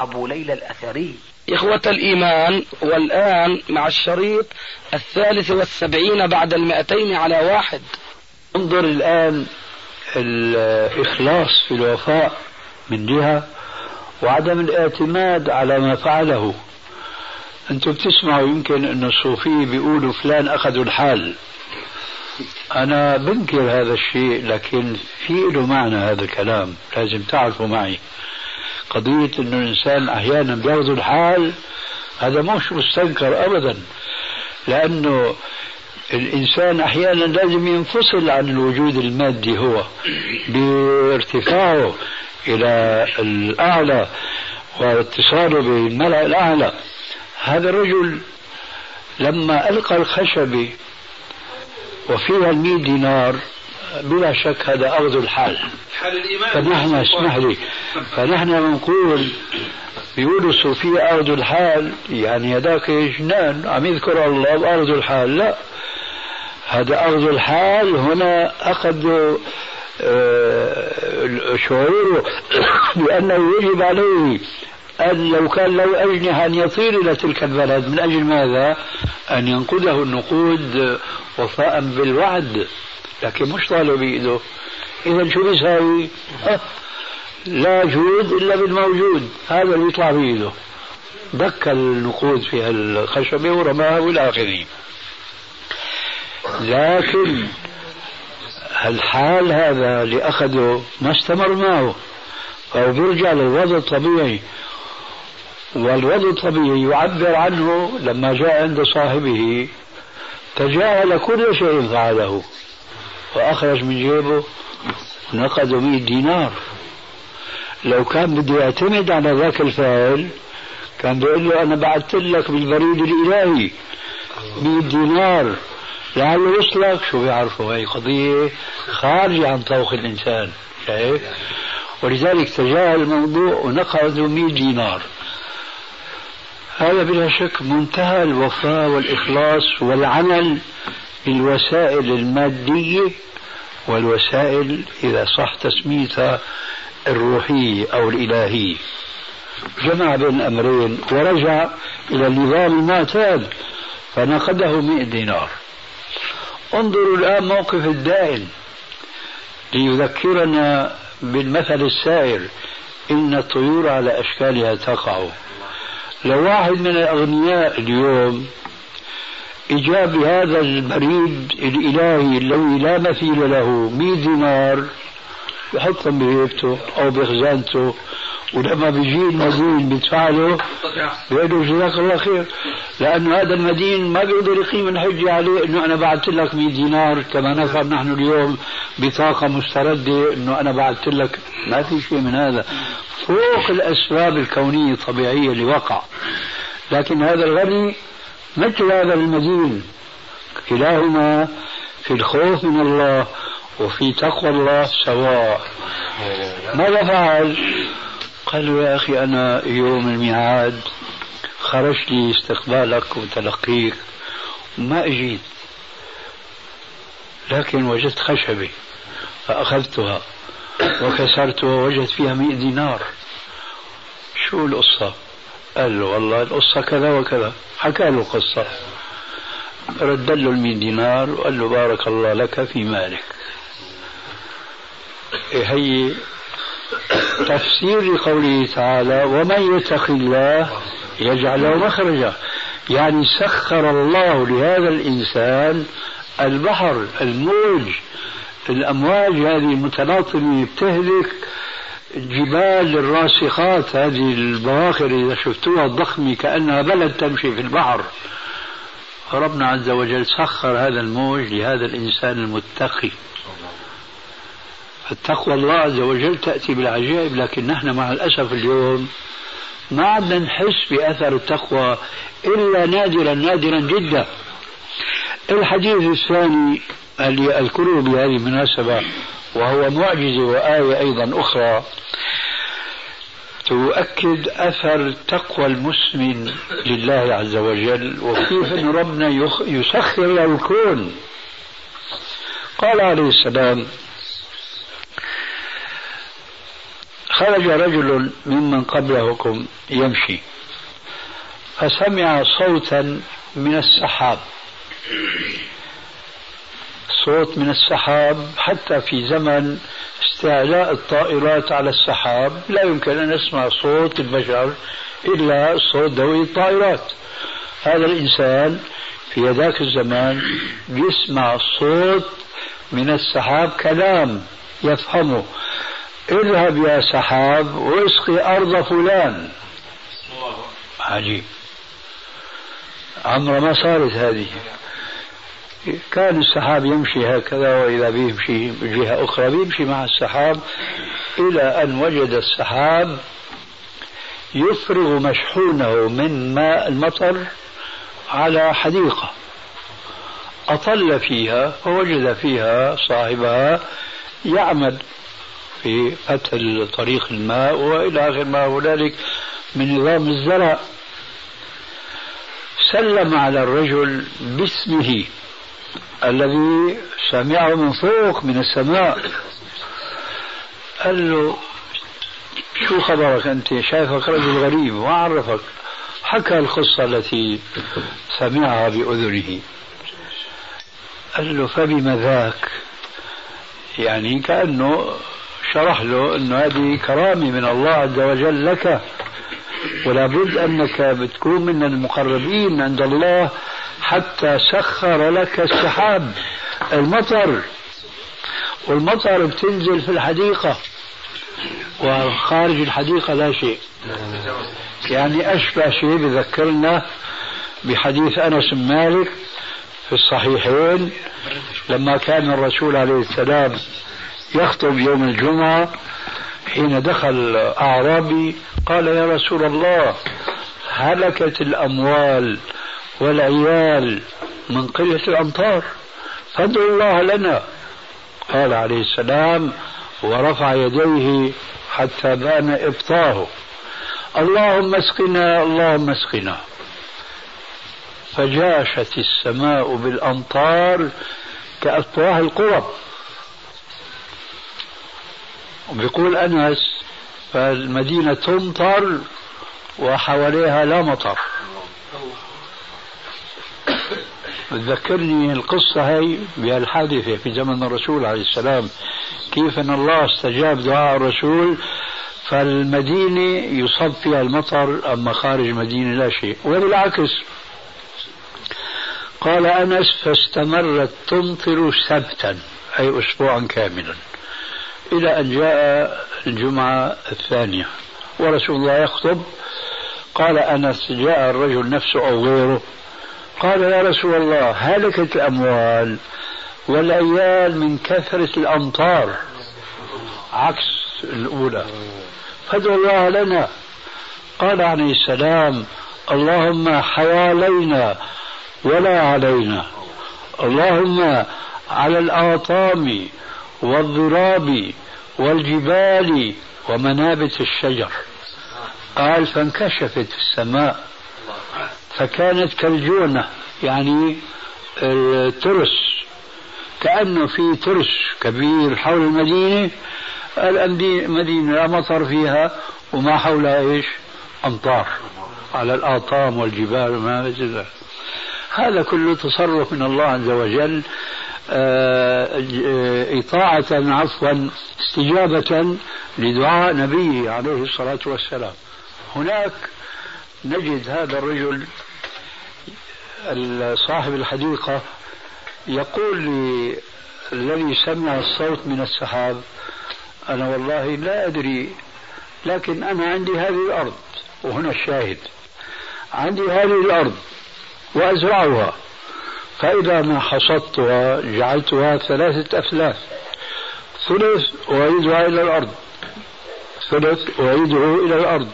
أبو ليلى الأثري. إخوة الإيمان والآن مع الشريط الثالث والسبعين بعد المئتين على واحد. انظر الآن الإخلاص في الوفاء من جهة وعدم الاعتماد على ما فعله. أنتم بتسمعوا يمكن أن الصوفية بيقولوا فلان أخذوا الحال. أنا بنكر هذا الشيء لكن في له معنى هذا الكلام. لازم تعرفوا معي. قضية أنه الإنسان أحيانا بياخذ الحال هذا مش مستنكر أبدا لأنه الإنسان أحيانا لازم ينفصل عن الوجود المادي هو بارتفاعه إلى الأعلى واتصاله بالملأ الأعلى. هذا الرجل لما ألقى الخشبة وفيها المئة دينار بلا شك هذا أخذ الحال. حال الإيمان. فنحن اسمح لي. فنحن بنقول بيقولوا الصوفية أخذوا الحال يعني هذاك جنان. عم يذكر الله بأخذوا الحال. لا. هذا أخذ الحال. هنا أخذ آه، شعوره بأنه يجب عليه أن لو كان له أجنحة أن يطير إلى تلك البلد. من أجل ماذا؟ أن ينقذه النقود وفاء بالوعد. لكن مش طالع بإيده إذا شو بيساوي؟ أه لا جود إلا بالموجود. هذا اللي يطلع بإيده دك النقود في الخشبة ورماها والى لكن الحال هذا اللي أخذه ما استمر معه. فهو بيرجع للوضع الطبيعي. والوضع الطبيعي يعبر عنه لما جاء عند صاحبه. تجاهل كل شيء فعله. وأخرج من جيبه نقد 100 دينار. لو كان بده يعتمد على ذاك الفاعل كان بيقول له أنا بعثت لك بالبريد الإلهي 100 دينار. لعله يصلك شو بيعرفوا هي قضية؟ خارجة عن طوق الإنسان. شايف؟ ولذلك تجاهل الموضوع ونقد 100 دينار. هذا بلا شك منتهى الوفاء والإخلاص والعمل بالوسائل المادية والوسائل إذا صح تسميتها الروحية أو الإلهية. جمع بين الأمرين ورجع إلى النظام المعتاد فنقده مئة دينار. انظروا الآن موقف الدائن. ليذكرنا بالمثل السائر إن الطيور على أشكالها تقع. لو واحد من الأغنياء اليوم إجاب بهذا البريد الإلهي الذي لا مثيل له 100 دينار بحطهم بهيبته أو بخزانته ولما بيجي المدين بيدفع له بيقول له جزاك الله خير. لأنه هذا المدين ما بيقدر يقيم الحجة عليه أنه أنا بعثت لك 100 دينار كما نفهم نحن اليوم بطاقة مستردة أنه أنا بعثت لك. ما في شيء من هذا. فوق الأسباب الكونية الطبيعية اللي وقع. لكن هذا الغني مثل هذا المدين كلاهما في الخوف من الله وفي تقوى الله سواء. ماذا فعل؟ قال يا أخي أنا يوم الميعاد خرجت لي استقبالك وتلقيك ما أجيت لكن وجدت خشبة فأخذتها وكسرتها ووجدت فيها مئة دينار. شو القصة؟ قال له والله القصة كذا وكذا. حكى له القصة رد له المئة دينار وقال له بارك الله لك في مالك. إيه هي تفسير لقوله تعالى ومن يتق الله يجعل له مخرجا. يعني سخر الله لهذا الإنسان البحر الموج الأمواج هذه المتلاطمة بتهلك جبال الراسخات هذه البواخر إذا شفتوها الضخمة كأنها بلد تمشي في البحر. ربنا عز وجل سخر هذا الموج لهذا الإنسان المتقي. فالتقوى الله عز وجل تأتي بالعجائب لكن نحن مع الأسف اليوم ما عدنا نحس بأثر التقوى إلا نادرا نادرا جدا. الحديث الثاني اللي أذكره بهذه المناسبة وهو معجزة وآية أيضا أخرى. تؤكد أثر تقوى المسلم لله عز وجل وكيف أن ربنا يسخر له الكون. قال عليه السلام خرج رجل ممن قبلكم يمشي فسمع صوتا من السحاب. صوت من السحاب حتى في زمن استعلاء الطائرات على السحاب لا يمكن أن نسمع صوت البشر إلا صوت دوي الطائرات. هذا الإنسان في ذاك الزمان يسمع صوت من السحاب كلام يفهمه. اذهب يا سحاب واسقي أرض فلان. عجيب عمره ما صارت هذه. كان السحاب يمشي هكذا وإذا بيمشي بجهة أخرى بيمشي مع السحاب إلى أن وجد السحاب يفرغ مشحونه من ماء المطر على حديقة. أطل فيها فوجد فيها صاحبها يعمل في فتح طريق الماء وإلى آخر ما هنالك من نظام الزرع سلم على الرجل باسمه. الذي سمعه من فوق من السماء. قال له شو خبرك أنت؟ شايفك رجل غريب ما عرفك حكى القصة التي سمعها بأذنه. قال له فبما ذاك؟ يعني كأنه شرح له أنه هذه كرامة من الله عز وجل لك. ولا بد أنك بتكون من المقربين عند الله حتى سخر لك السحاب. المطر والمطر بتنزل في الحديقة وخارج الحديقة لا شيء. يعني أشبه شيء بذكرنا بحديث أنس مالك في الصحيحين لما كان الرسول عليه السلام يخطب يوم الجمعة حين دخل أعرابي قال يا رسول الله هلكت الأموال والعيال من قلة الأمطار. فادعوا الله لنا. قال عليه السلام ورفع يديه حتى بان إبطاه اللهم اسقنا اللهم اسقنا. فجاشت السماء بالأمطار كأفواه القرب وبيقول أنس فالمدينة تمطر وحواليها لا مطر. تذكرني القصة هي بهالحادثة في زمن الرسول عليه السلام. كيف أن الله استجاب دعاء الرسول فالمدينة يصب فيها المطر أما خارج المدينة لا شيء. وبالعكس قال أنس فاستمرت تمطر سبتا أي أسبوعا كاملا إلى أن جاء الجمعة الثانية. ورسول الله يخطب قال أنس جاء الرجل نفسه أو غيره قال يا رسول الله هلكت الأموال والعيال من كثرة الأمطار. عكس الأولى. فادعوا الله لنا. قال عليه السلام اللهم حوالينا ولا علينا. اللهم على الآطام والضراب والجبال ومنابت الشجر. قال فانكشفت السماء. فكانت كالجونة يعني الترس كأنه في ترس كبير حول المدينة المدينة لا مطر فيها وما حولها إيش؟ أمطار على الآطام والجبال وما مثل هذا كله تصرف من الله عز وجل آه، إطاعة عفوا استجابة لدعاء نبيه عليه الصلاة والسلام هناك نجد هذا الرجل صاحب الحديقة يقول لي الذي سمع الصوت من السحاب أنا والله لا أدري لكن أنا عندي هذه الأرض وهنا الشاهد عندي هذه الأرض وأزرعها فإذا ما حصدتها جعلتها ثلاثة أثلاث ثلث أعيدها إلى الأرض ثلث أعيده إلى الأرض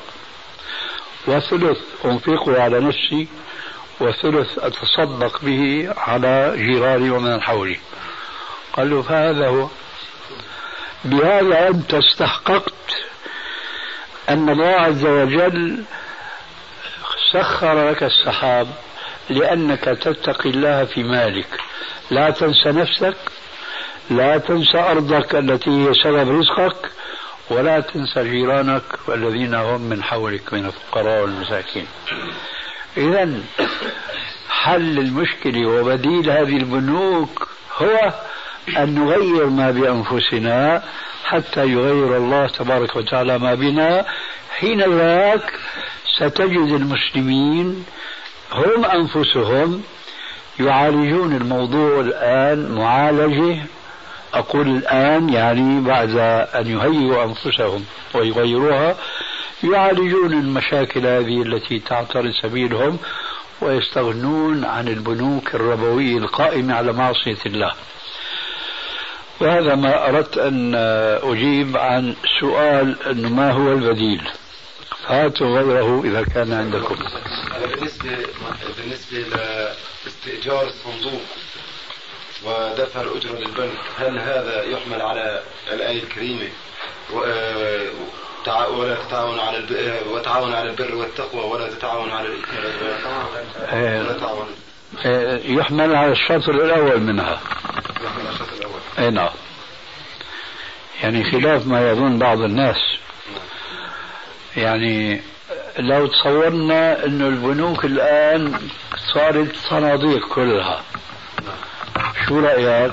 وثلث أنفقه على نفسي وثلث أتصدق به على جيراني ومن حولي. قال له فهذا هو. بهذا أنت استحققت أن الله عز وجل سخر لك السحاب لأنك تتقي الله في مالك. لا تنسى نفسك لا تنسى أرضك التي هي سبب رزقك ولا تنسى جيرانك والذين هم من حولك من الفقراء والمساكين. إذا حل المشكلة وبديل هذه البنوك هو أن نغير ما بأنفسنا حتى يغير الله تبارك وتعالى ما بنا. حين ذاك ستجد المسلمين هم أنفسهم يعالجون الموضوع الآن معالجة. أقول الآن يعني بعد أن يهيئوا أنفسهم ويغيروها. يعالجون المشاكل هذه التي تعترض سبيلهم ويستغنون عن البنوك الربوية القائمة على معصية الله. وهذا ما أردت أن أجيب عن سؤال أنه ما هو البديل؟ هاتوا غيره إذا كان عندكم. بالنسبة بالنسبة لاستئجار الصندوق ودفع الأجرة للبنك هل هذا يحمل على الآية الكريمة؟ ولا تتعاون على وتعاون على البر والتقوى ولا تتعاون على الإثم والعدوان يحمل على الشطر الأول منها. يحمل على الشطر الأول. أي نعم. يعني خلاف ما يظن بعض الناس. يعني لو تصورنا انه البنوك الآن صارت صناديق كلها. شو رأيك؟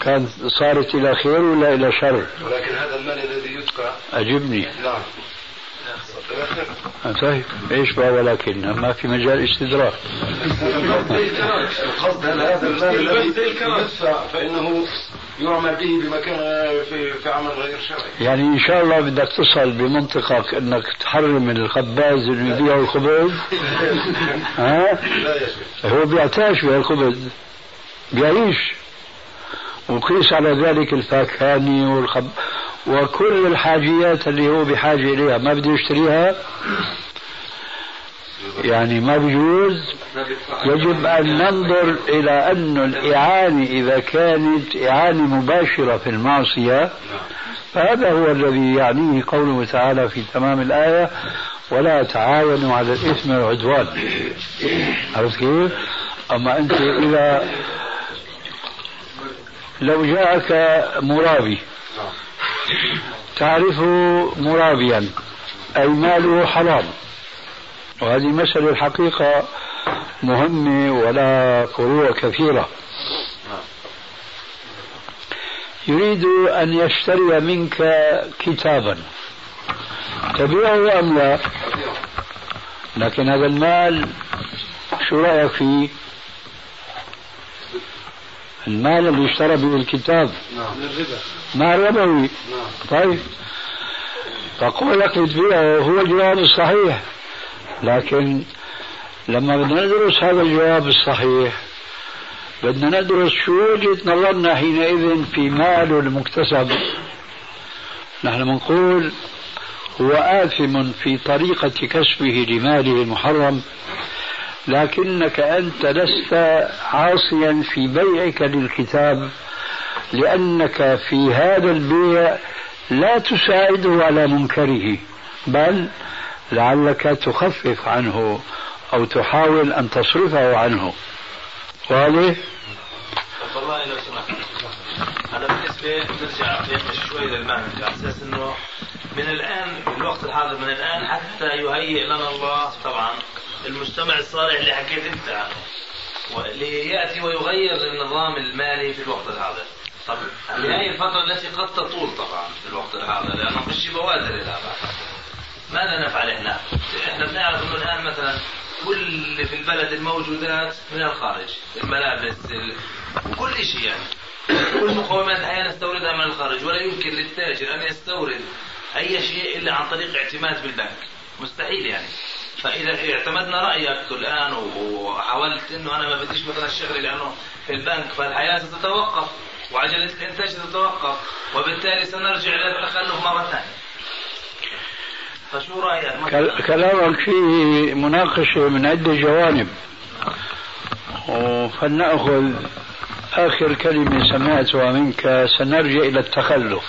كان صارت إلى خير ولا إلى شر؟ ولكن هذا المال الذي أجبني. نعم. طيب إيش بقى؟ ولكن ما في مجال استدراك. القصد هذا المال الذي فانه يعمل به بمكان في, في عمل غير شرعي يعني إن شاء الله بدك تصل بمنطقك إنك تحرم الخباز اللي يبيع الخبز. ها؟ لا هو بيعتاش بهالخبز بيعيش. وقيس على ذلك الفاكهاني والخب وكل الحاجيات اللي هو بحاجة إليها ما بده يشتريها يعني ما بيجوز يجب أن ننظر إلى أن الإعانة إذا كانت إعانة مباشرة في المعصية. فهذا هو الذي يعنيه قوله تعالى في تمام الآية ولا تعاونوا على الإثم والعدوان. عرفت كيف؟ أما أنت إذا لو جاءك مرابي تعرفه مرابيا أي ماله حرام. وهذه مسألة الحقيقة مهمة ولا فروع كثيرة. يريد أن يشتري منك كتابا. تبيعه أم لا؟ لكن هذا المال شو رأيك فيه؟ المال اللي اشترى به الكتاب. نعم. الربا ما ربوي. نعم طيب فقولك تبيعه هو الجواب الصحيح. لكن لما بدنا ندرس هذا الجواب الصحيح بدنا ندرس شو وجهة نظرنا حينئذ في ماله المكتسب. نحن بنقول هو آثم في طريقة كسبه لماله المحرم. لكنك أنت لست عاصيا في بيعك للكتاب لأنك في هذا البيع لا تساعده على منكره بل لعلك تخفف عنه أو تحاول أن تصرفه عنه واضح؟ والله لو سمحت أنا بالنسبة نرجع شوي للمعنى على أساس إنه من الآن الوقت الحاضر من الآن حتى يهيئ لنا الله طبعا المجتمع الصالح اللي حكيت انت عنه. لياتي ويغير النظام المالي في الوقت الحاضر طب هذه الفترة التي قد تطول طبعا في الوقت الحاضر لأنه فيش بوادر إلى ماذا نفعل إحنا؟ إحنا بنعرف إنه الآن مثلا كل في البلد الموجودات من الخارج الملابس كل شيء يعني. كل مقومات الحياة نستوردها من الخارج ولا يمكن للتاجر أن يستورد أي شيء إلا عن طريق اعتماد بالبنك. مستحيل يعني. فإذا اعتمدنا رأيك الآن وحاولت إنه أنا ما بديش مثلا الشغل لأنه في البنك فالحياة ستتوقف وعجله الانتاج ستتوقف وبالتالي سنرجع إلى التخلف مرة ثانية. فشو رأيك؟ كلامك فيه مناقشة من عدة جوانب. فلنأخذ آخر كلمة سمعتها منك سنرجع إلى التخلف.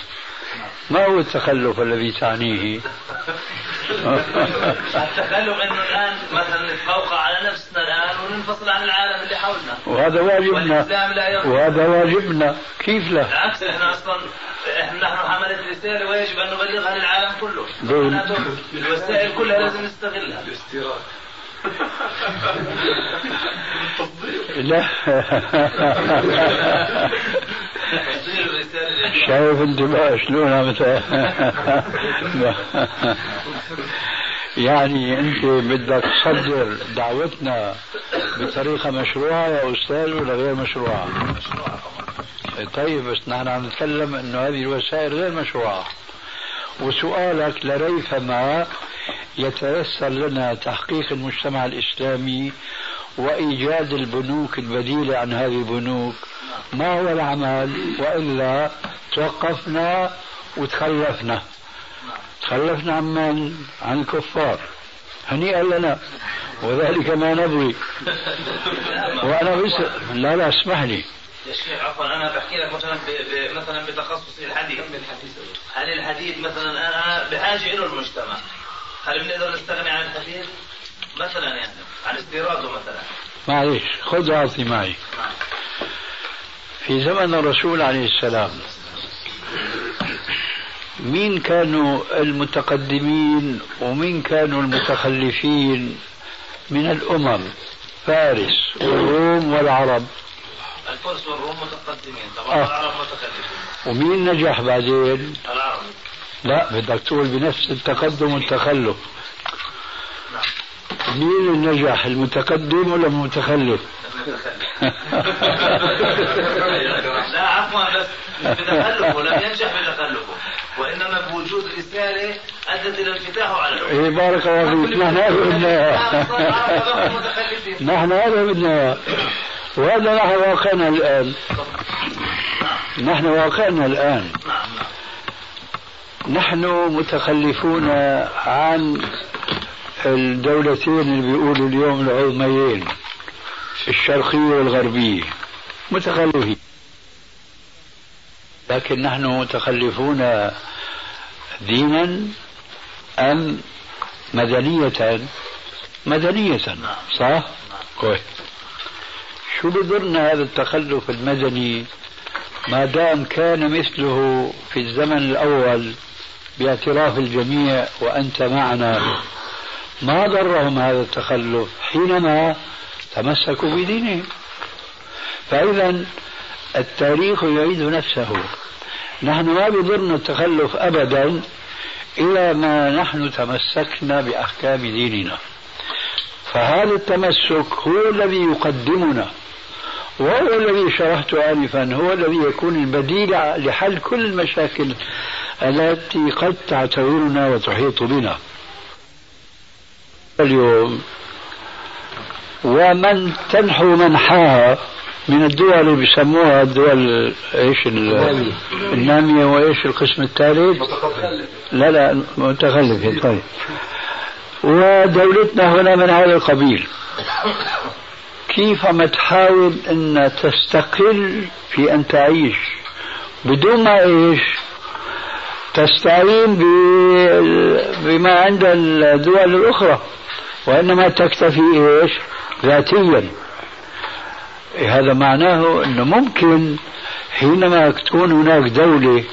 ما هو التخلف الذي تعنيه؟ التخلف إنه الآن مثلا نتفوق على نفسنا الآن وننفصل عن العالم اللي حولنا. وهذا واجبنا. وهذا واجبنا. كيف لا؟ بالعكس إحنا أصلا إحنا نحن حملة رسالة ويجب أن نبلغها للعالم كله. الوسائل كلها لازم نستغلها. الاستيراد لا. شايف بقى شلون يعني أنت بدك تصدر دعوتنا بطريقة مشروعة يا أستاذ ولا غير مشروعة؟ طيب بس نحن عم نتكلم إنه هذه الوسائل غير مشروعة وسؤالك لريثما يتيسر لنا تحقيق المجتمع الإسلامي وإيجاد البنوك البديلة عن هذه البنوك. ما هو العمل وإلا توقفنا وتخلفنا. تخلفنا عن من؟ عن الكفار. هنيئا لنا. وذلك ما نبغي. وأنا بس لا لا اسمح لي يا شيخ عفوا أنا بحكي لك مثلا مثلا بتخصص الحديث. هل الحديث مثلا أنا بحاجة له المجتمع؟ هل بنقدر نستغني عن الحديث؟ مثلا يعني عن استيراده مثلا معلش خذ اعطي معي في زمن الرسول عليه السلام مين كانوا المتقدمين ومين كانوا المتخلفين من الأمم فارس والروم والعرب الفرس والروم متقدمين طبعا آه. العرب متخلفين ومين نجح بعدين؟ العرب لا بدك تقول بنفس التقدم والتخلف. مين النجح المتقدم ولا المتخلف؟ لا عفوا بس بتخلفه لم ينجح بتخلفه وإنما بوجود رسالة أدت إلى انفتاحه على العلوم. إيه بارك الله فيك. نحن هذا بدنا نحن هذا بدنا وهذا نحن واقعنا الآن. نحن واقعنا الآن. نحن متخلفون عن الدولتين اللي بيقولوا اليوم العظميين الشرقية والغربية متخلفين. لكن نحن متخلفون دينا أم مدنية؟ مدنية صح؟ كويس. شو بضرنا هذا التخلف المدني؟ ما دام كان مثله في الزمن الأول باعتراف الجميع وأنت معنا. ما ضرهم هذا التخلف حينما تمسكوا بدينهم. فإذا التاريخ يعيد نفسه. نحن ما بضرنا التخلف أبدا إلى ما نحن تمسكنا بأحكام ديننا. فهذا التمسك هو الذي يقدمنا وهو الذي شرحت آنفا هو الذي يكون البديل لحل كل المشاكل التي قد تعتبرنا وتحيط بنا. اليوم. ومن تنحو منحاها من الدول اللي بيسموها الدول إيش النامية. وإيش القسم الثالث؟ لا لا متخلف طيب. ودولتنا هنا من هذا القبيل. كيف ما تحاول إن تستقل في أن تعيش بدون ما إيش؟ تستعين بما عند الدول الأخرى. وإنما تكتفي إيش؟ ذاتيا. هذا معناه إنه ممكن حينما تكون هناك دولة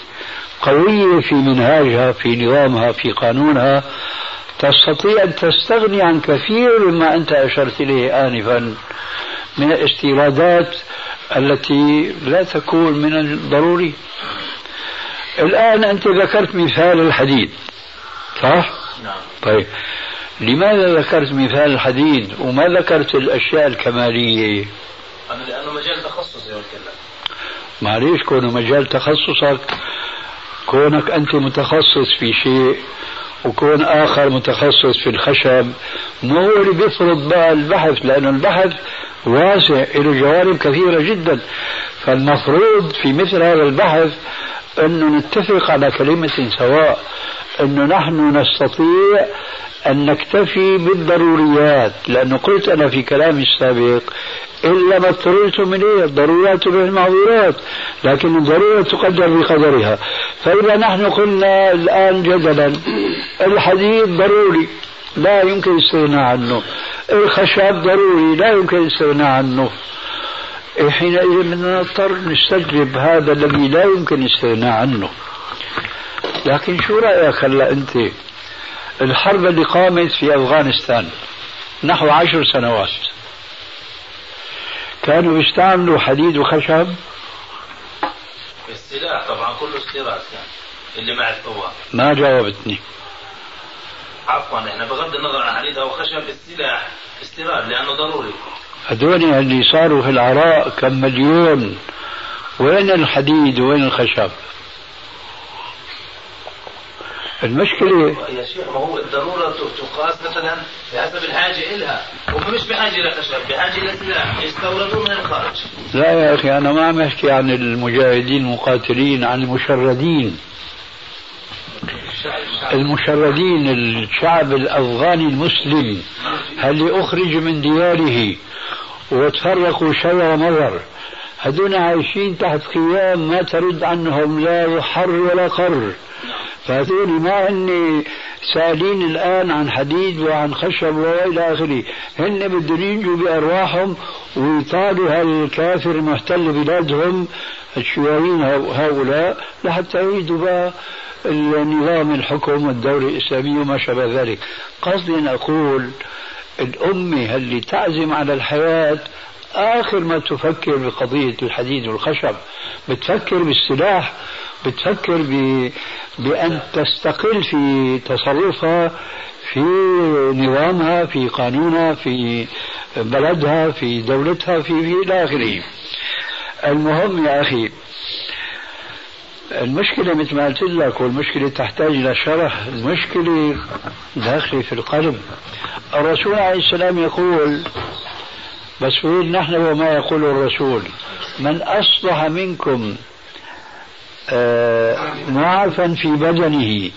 قوية في منهاجها في نظامها في قانونها تستطيع أن تستغني عن كثير مما أنت أشرت إليه انفا من الاستيرادات التي لا تكون من الضروري. الآن أنت ذكرت مثال الحديد صح؟ نعم. طيب. لماذا ذكرت مثال الحديد وما ذكرت الأشياء الكمالية؟ أنا لأنه مجال تخصصي وكلا معليش كونه مجال تخصصك كونك أنت متخصص في شيء وكون آخر متخصص في الخشب مو هو اللي بيفرض بقى البحث لأن البحث واسع له جوانب كثيرة جدا. فالمفروض في مثل هذا البحث أنه نتفق على كلمة سواء. أنه نحن نستطيع أن نكتفي بالضروريات لأنه قلت أنا في كلامي السابق إلا ما اضطررتم إليه الضرورات به المعذورات لكن الضرورة تقدر بقدرها. فإذا نحن قلنا الآن جدلا الحديد ضروري لا يمكن الاستغناء عنه. الخشب ضروري لا يمكن الاستغناء عنه. حينئذ بدنا نضطر نستجلب هذا الذي لا يمكن الاستغناء عنه. لكن شو رأيك هلا أنت؟ الحرب اللي قامت في أفغانستان نحو عشر سنوات. كانوا يستعملوا حديد وخشب. السلاح طبعا كله استيراد كان اللي مع الثوار ما جاوبتني. عفوا إحنا بغض النظر عن حديد أو خشب السلاح استيراد لأنه ضروري. هذول اللي صاروا في العراق كم مليون. وين الحديد؟ وين الخشب؟ المشكلة يا شيخ ما هو الضرورة تقاس مثلا بحسب الحاجة إلها هم مش بحاجة إلى خشب بحاجة إلى سلاح يستوردون من الخارج. لا يا أخي أنا ما عم أحكي عن المجاهدين المقاتلين عن المشردين. المشردين الشعب الأفغاني المسلم اللي أخرج من دياره وتفرقوا شر مضر هدول عايشين تحت خيام ما ترد عنهم لا حر ولا قر. فهذول ما هن سائلين الآن عن حديد وعن خشب وإلى آخره. هن بدهم ينجوا بأرواحهم ويطالوا هالكافر المحتل بلادهم الشيوعيين هؤلاء لحتى يعيدوا بقى النظام الحكم والدولة الإسلامية وما شابه ذلك. قصدي أن أقول الأمة اللي تعزم على الحياة آخر ما تفكر بقضية الحديد والخشب بتفكر بالسلاح بتفكر ب... بأن تستقل في تصرفها في نظامها في قانونها في بلدها في دولتها في في إلى آخره. المهم يا أخي المشكلة مثل ما قلت لك والمشكلة تحتاج إلى شرح المشكلة داخلة في القلب. الرسول عليه السلام يقول بس نحن وما يقول الرسول؟ من أصبح منكم آه، معافا في بدنه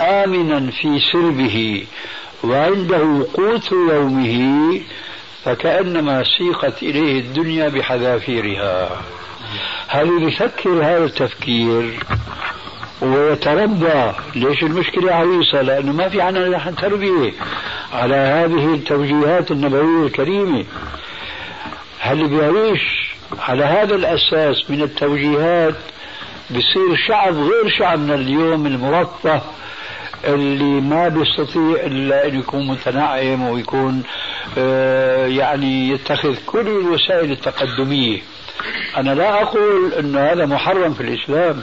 آمنا في سربه وعنده قوت يومه فكأنما سيقت إليه الدنيا بحذافيرها. هل يفكر هذا التفكير؟ ويتربى. ليش المشكلة عويصة لأنه ما في عنا تربية على هذه التوجيهات النبوية الكريمة. هل بيعيش على هذا الأساس من التوجيهات بصير شعب غير شعبنا اليوم المرفه اللي ما بيستطيع إلا إن يكون متنعم ويكون آه يعني يتخذ كل الوسائل التقدمية. أنا لا أقول إنه هذا محرم في الإسلام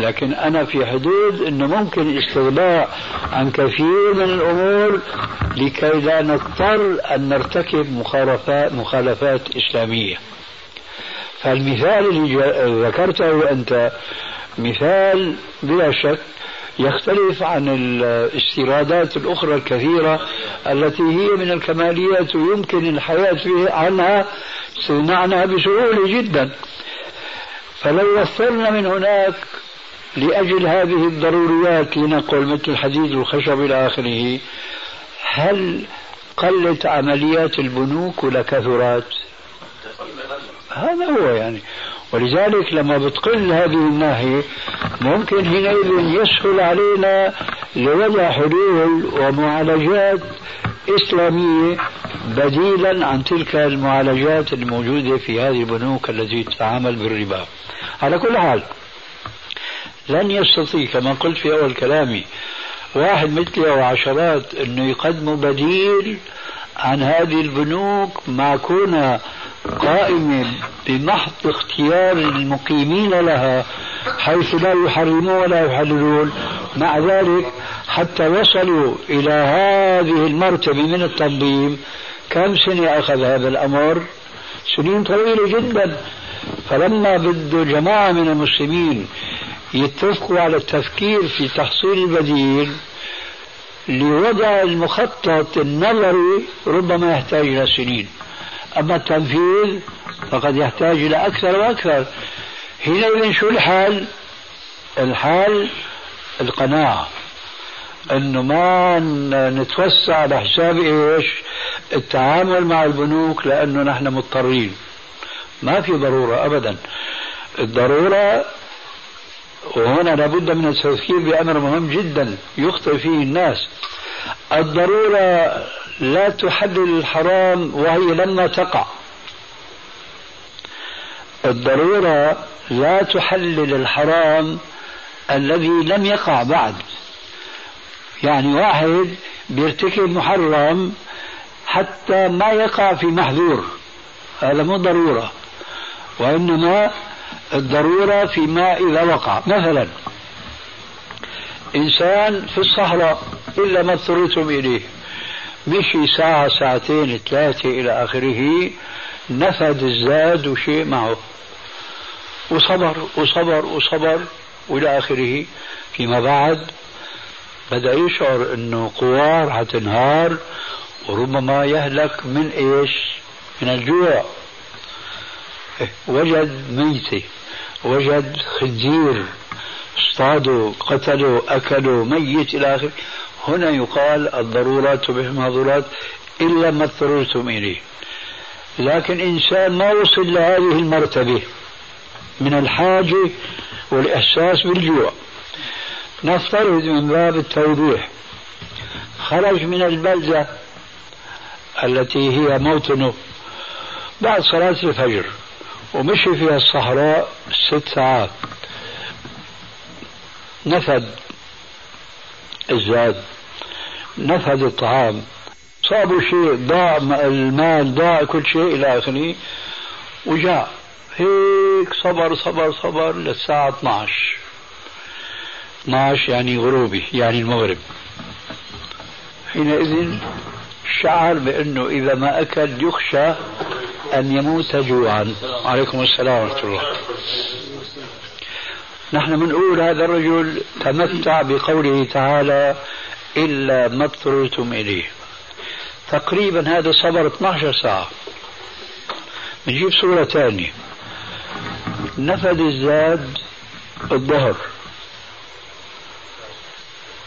لكن أنا في حدود إنه ممكن الاستغناء عن كثير من الأمور لكي لا نضطر أن نرتكب مخالفات مخالفات إسلامية. فالمثال اللي ذكرته أنت مثال بلا شك يختلف عن الاستيرادات الأخرى الكثيرة التي هي من الكماليات ويمكن الحياة فيها عنها عنها بسهولة جدا فلو وفرنا من هناك لأجل هذه الضروريات لنقل مثل الحديد والخشب إلى آخره هل قلت عمليات البنوك ولا كثرت؟ هذا هو يعني. ولذلك لما بتقل هذه الناحية ممكن حينئذ يسهل علينا لوضع حلول ومعالجات إسلامية بديلا عن تلك المعالجات الموجودة في هذه البنوك التي تتعامل بالربا. على كل حال لن يستطيع كما قلت في أول كلامي واحد مثلي أو عشرات أنه يقدموا بديل عن هذه البنوك مع كونها قائمة بمحض اختيار المقيمين لها حيث لا يحرمون ولا يحللون. مع ذلك حتى وصلوا إلى هذه المرتبة من التنظيم كم سنة أخذ هذا الأمر؟ سنين طويلة جدا. فلما بده جماعة من المسلمين يتفقوا على التفكير في تحصيل البديل لوضع المخطط النظري ربما يحتاج إلى سنين. أما التنفيذ فقد يحتاج إلى أكثر وأكثر حينئذ شو الحال؟ الحال القناعة انه ما نتوسع على حساب إيش؟ التعامل مع البنوك لأنه نحن مضطرين. ما في ضرورة ابدا. الضرورة وهنا لابد من التفكير بأمر مهم جدا يخطئ فيه الناس. الضرورة لا تحلل الحرام وهي لما تقع. الضرورة لا تحلل الحرام الذي لم يقع بعد. يعني واحد بيرتكب محرم حتى ما يقع في محذور هذا مو ضرورة. وإنما الضرورة فيما إذا وقع. مثلا إنسان في الصحراء إلا ما اضطررتم إليه. مشي ساعة ساعتين ثلاثة إلى آخره نفد الزاد وشيء معه. وصبر وصبر وصبر وإلى آخره. فيما بعد بدأ يشعر إنه قوار حتنهار وربما يهلك من إيش؟ من الجوع. وجد ميتة وجد خنزير اصطادوا قتلوا أكلوا ميت إلى آخره. هنا يقال الضرورات تبيح المحظورات إلا ما اضطررتم إليه. لكن إنسان ما وصل لهذه المرتبة من الحاجة والإحساس بالجوع. نفترض من باب التوضيح خرج من البلدة التي هي موطنه بعد صلاة الفجر ومشي في الصحراء ست ساعات. نفد الزاد نفد الطعام. صابوا شيء ضاع المال ضاع كل شيء إلى آخره وجاء. هيك صبر صبر صبر للساعة 12 12 يعني غروبي يعني المغرب. حينئذ شعر بأنه إذا ما أكل يخشى أن يموت جوعا. عليكم السلام ورحمة الله. نحن بنقول هذا الرجل تمتع بقوله تعالى إلا ما اضطررتم إليه. تقريبا هذا صبر 12 ساعة. بنجيب صورة ثانية. نفد الزاد الظهر.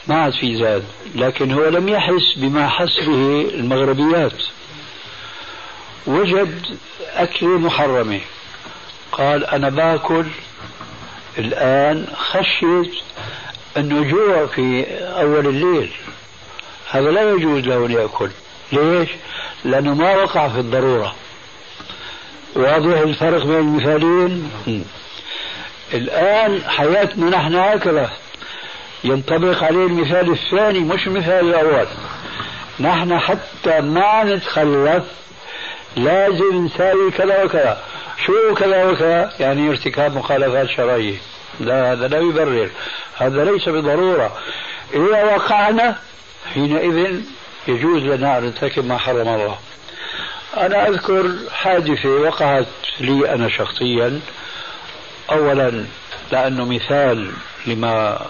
ما عاد في زاد لكن هو لم يحس بما حس به المغربيات. وجد أكلة محرمة قال أنا باكل الآن خشيت أنه جوع في أول الليل. هذا لا يجوز له أن يأكل. ليش؟ لأنه ما وقع في الضرورة. واضح الفرق بين المثالين الآن حياتنا نحن هكذا. ينطبق عليه المثال الثاني مش المثال الأول. نحن حتى ما نتخلف لازم نساوي كذا وكذا. شو كذا وكذا يعني ارتكاب مخالفات شرعية. لا هذا لا يبرر. هذا ليس بضرورة. إذا وقعنا حينئذ يجوز لنا أن نرتكب ما حرم الله. أنا أذكر حادثة وقعت لي أنا شخصيا. أولا لأنه مثال لما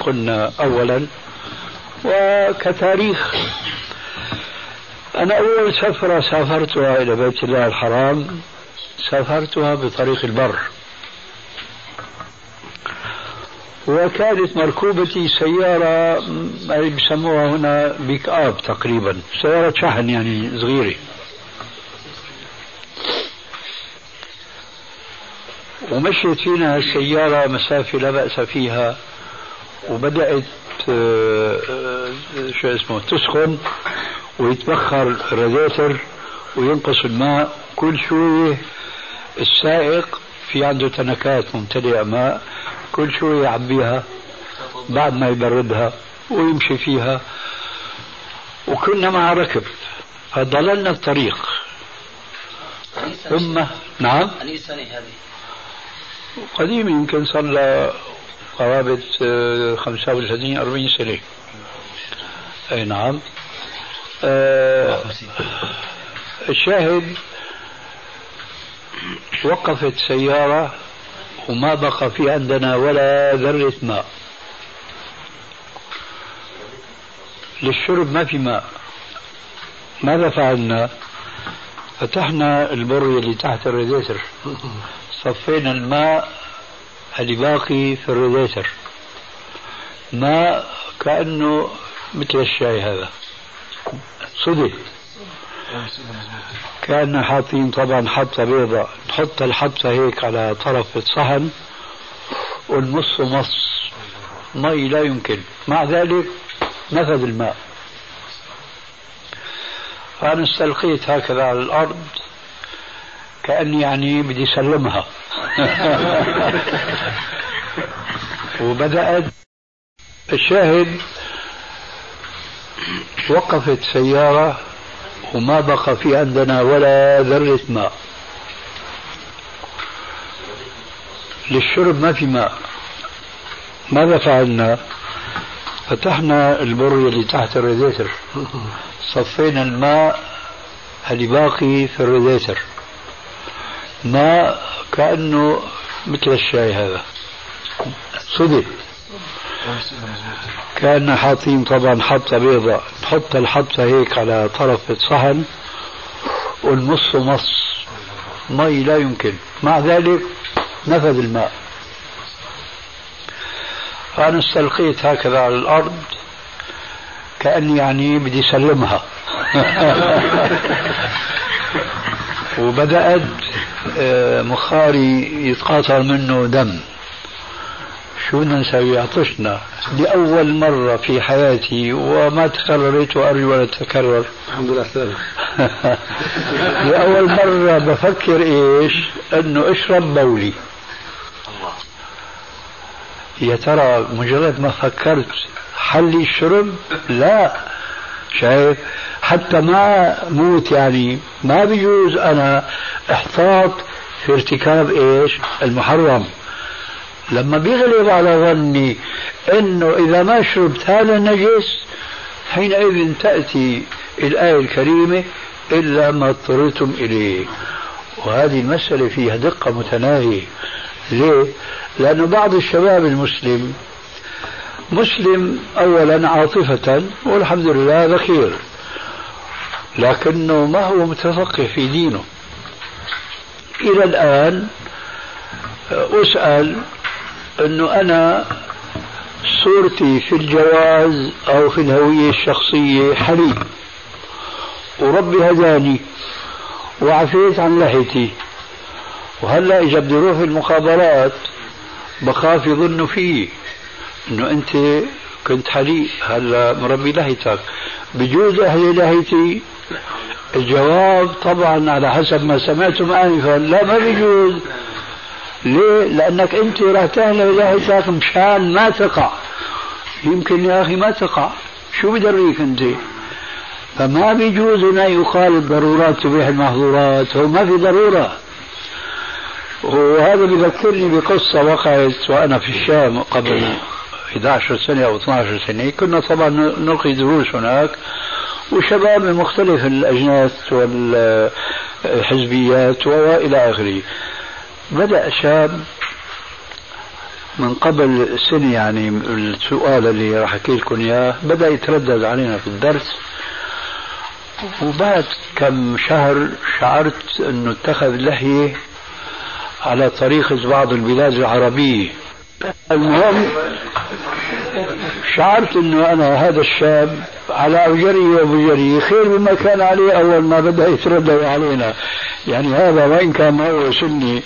قلنا أولا. وكتاريخ. أنا أول سفرة سافرتها إلى بيت الله الحرام. سافرتها بطريق البر. وكانت مركوبتي سيارة بسموها هنا بيك أب تقريبا سيارة شحن يعني صغيرة. ومشيت فينا السيارة مسافة لا بأس فيها وبدأت آه، آه، شو اسمه تسخن ويتبخر الراديتر وينقص الماء. كل شوية السائق في عنده تنكات ممتلئة ماء كل شوية يعبيها بعد ما يبردها ويمشي فيها. وكنا مع ركب فضللنا الطريق. ثم نعم؟ أي سنة هذه؟ قديم يمكن صار له قرابة 35 آه، 40 سنة أي نعم. آه الشاهد وقفت سيارة وما بقى في عندنا ولا ذرة ماء. للشرب ما في ماء. ماذا فعلنا؟ فتحنا البر اللي تحت الريديتر صفينا الماء اللي باقي في الريديتر ماء كأنه مثل الشاي هذا. صدق. كأن حاطين طبعا حبة بيضاء. نحط الحبة هيك على طرف الصحن ونمص مص. مي لا يمكن. مع ذلك نفذ الماء. فأنا استلقيت هكذا على الأرض كأني يعني بدي سلمها. وبدأت. الشاهد وقفت سيارة وما بقى في عندنا ولا ذرة ماء. للشرب ما في ماء. ماذا فعلنا فتحنا البر اللي تحت الريديتر صفينا الماء اللي باقي في الريديتر ماء كأنه مثل الشاي هذا. صدق كأن حاطين طبعا حبة بيضاء نحط الحبة هيك على طرف الصحن ونمص مص مي لا يمكن. مع ذلك نفذ الماء. فأنا استلقيت هكذا على الأرض كأني يعني بدي سلمها. وبدأت آه، مخاري يتقاطر منه دم. شو بدنا نسوي عطشنا لأول مرة في حياتي وما تكررت وأرجو أن تتكرر الحمد لله سلام لأول مرة بفكر إيش؟ أنه أشرب بولي يا ترى مجرد ما فكرت حلي الشرب؟ لا. شايف؟ حتى ما موت يعني. ما بيجوز أنا إحتاط في ارتكاب إيش؟ المحرم. لما بيغلب على ظني إنه إذا ما شربت هذا النجس حينئذ تأتي الآية الكريمة إلا ما اضطررتم إليه. وهذه المسألة فيها دقة متناهية. ليه؟ لأن بعض الشباب المسلم مسلم أولا عاطفة والحمد لله ذخير لكنه ما هو متفقه في دينه. إلى الآن أسأل أنه أنا صورتي في الجواز أو في الهوية الشخصية حليب وربي هداني وعفيت عن لحيتي. وهلأ اجى بدي أروح المخابرات بخاف يظنوا فيه إنه أنت كنت حليب هلأ مربي لحيتك. بجوز أهلي لحيتي الجواب طبعا على حسب ما سمعتم انفا. لا ما بيجوز ليه؟ لأنك أنت راح تهلي لحيتك مشان ما تقع. يمكن يا أخي ما تقع. شو بدريك أنت؟ فما بيجوز هنا يقال الضرورات تبيح المحظورات هو ما في ضرورة. وهذا بذكرني بقصة وقعت وأنا في الشام قبل 11 سنة أو 12 سنة. كنا طبعا نلقي دروس هناك وشباب من مختلف الأجناس والحزبيات وإلى آخره. بدأ شاب من قبل سنة يعني السؤال اللي راح أحكي لكم إياه بدأ يتردد علينا في الدرس. وبعد كم شهر شعرت أنه اتخذ لحية على طريقة بعض البلاد العربية. المهم شعرت إنه أنا هذا الشاب على اجري وبجري خير مما كان عليه أول ما بدأ يتردد علينا. يعني هذا وإن كان هو سني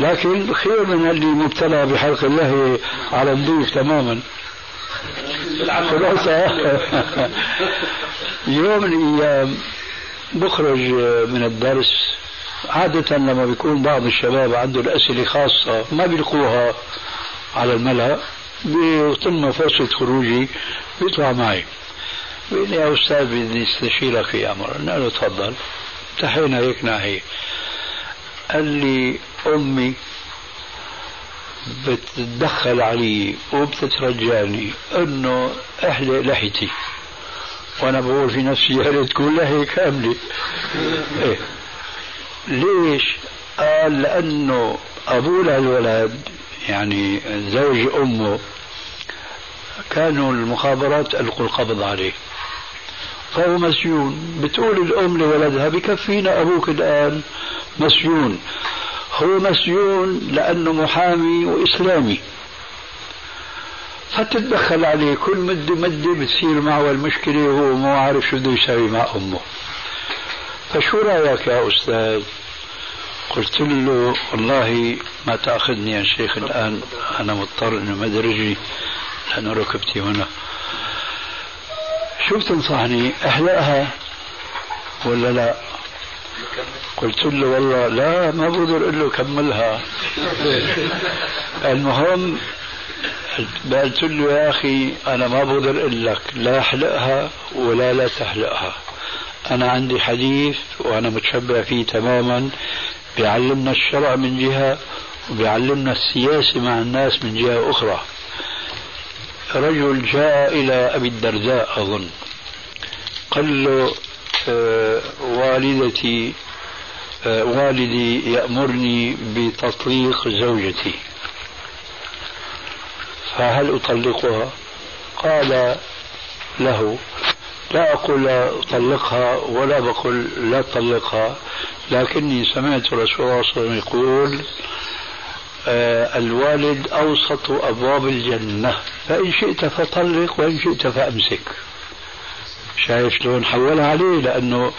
لكن خير من اللي مبتلى بحلق الله على الضيف تماما. خلاصة يوم من الأيام بخرج من الدرس. عادة لما بيكون بعض الشباب عندهم أسئلة خاصة ما بيلقوها على الملأ بيتم فرصة خروجي بيطلع معي. بيقول لي يا أستاذ بدي أستشيرك في أمر قلنا له تفضل. انتهينا هيك ناحية. قال لي أمي بتتدخل علي وبتترجاني إنه احلق لحيتي. وأنا بقول في نفسي يا ريت تكون لحيه كامله إيه. ليش؟ قال لأنه أبوه للولد يعني زوج أمه كانوا المخابرات ألقوا القبض عليه. فهو مسجون بتقول الأم لولدها بكفينا أبوك الآن مسجون هو مسجون لأنه محامي وإسلامي. فتتدخل عليه كل مدة مدة بتصير معه المشكلة وهو ما عارف شو بده يسوي مع أمه. فشو رأيك يا أستاذ؟ قلت له والله ما تأخذني يا شيخ الآن أنا مضطر أنه مد رجلي لأنه ركبتي هنا. شو بتنصحني أحلقها ولا لا؟ قلت له والله لا ما بقدر أقول له كملها. المهم قلت له يا أخي أنا ما بقدر أقول لك لا أحلقها ولا لا تحلقها. أنا عندي حديث وأنا متشبع فيه تماما بيعلمنا الشرع من جهة وبيعلمنا السياسة مع الناس من جهة أخرى. رجل جاء إلى أبي الدرداء أظن. قال له آه والدتي آه والدي يأمرني بتطليق زوجتي. فهل أطلقها؟ قال له لا أقول طلقها ولا بقول لا طلقها لكني سمعت رسول الله صلى الله عليه وسلم يقول الوالد أوسط أبواب الجنة. فإن شئت فطلق وإن شئت فأمسك. شايف شلون حولها عليه؟ لأنه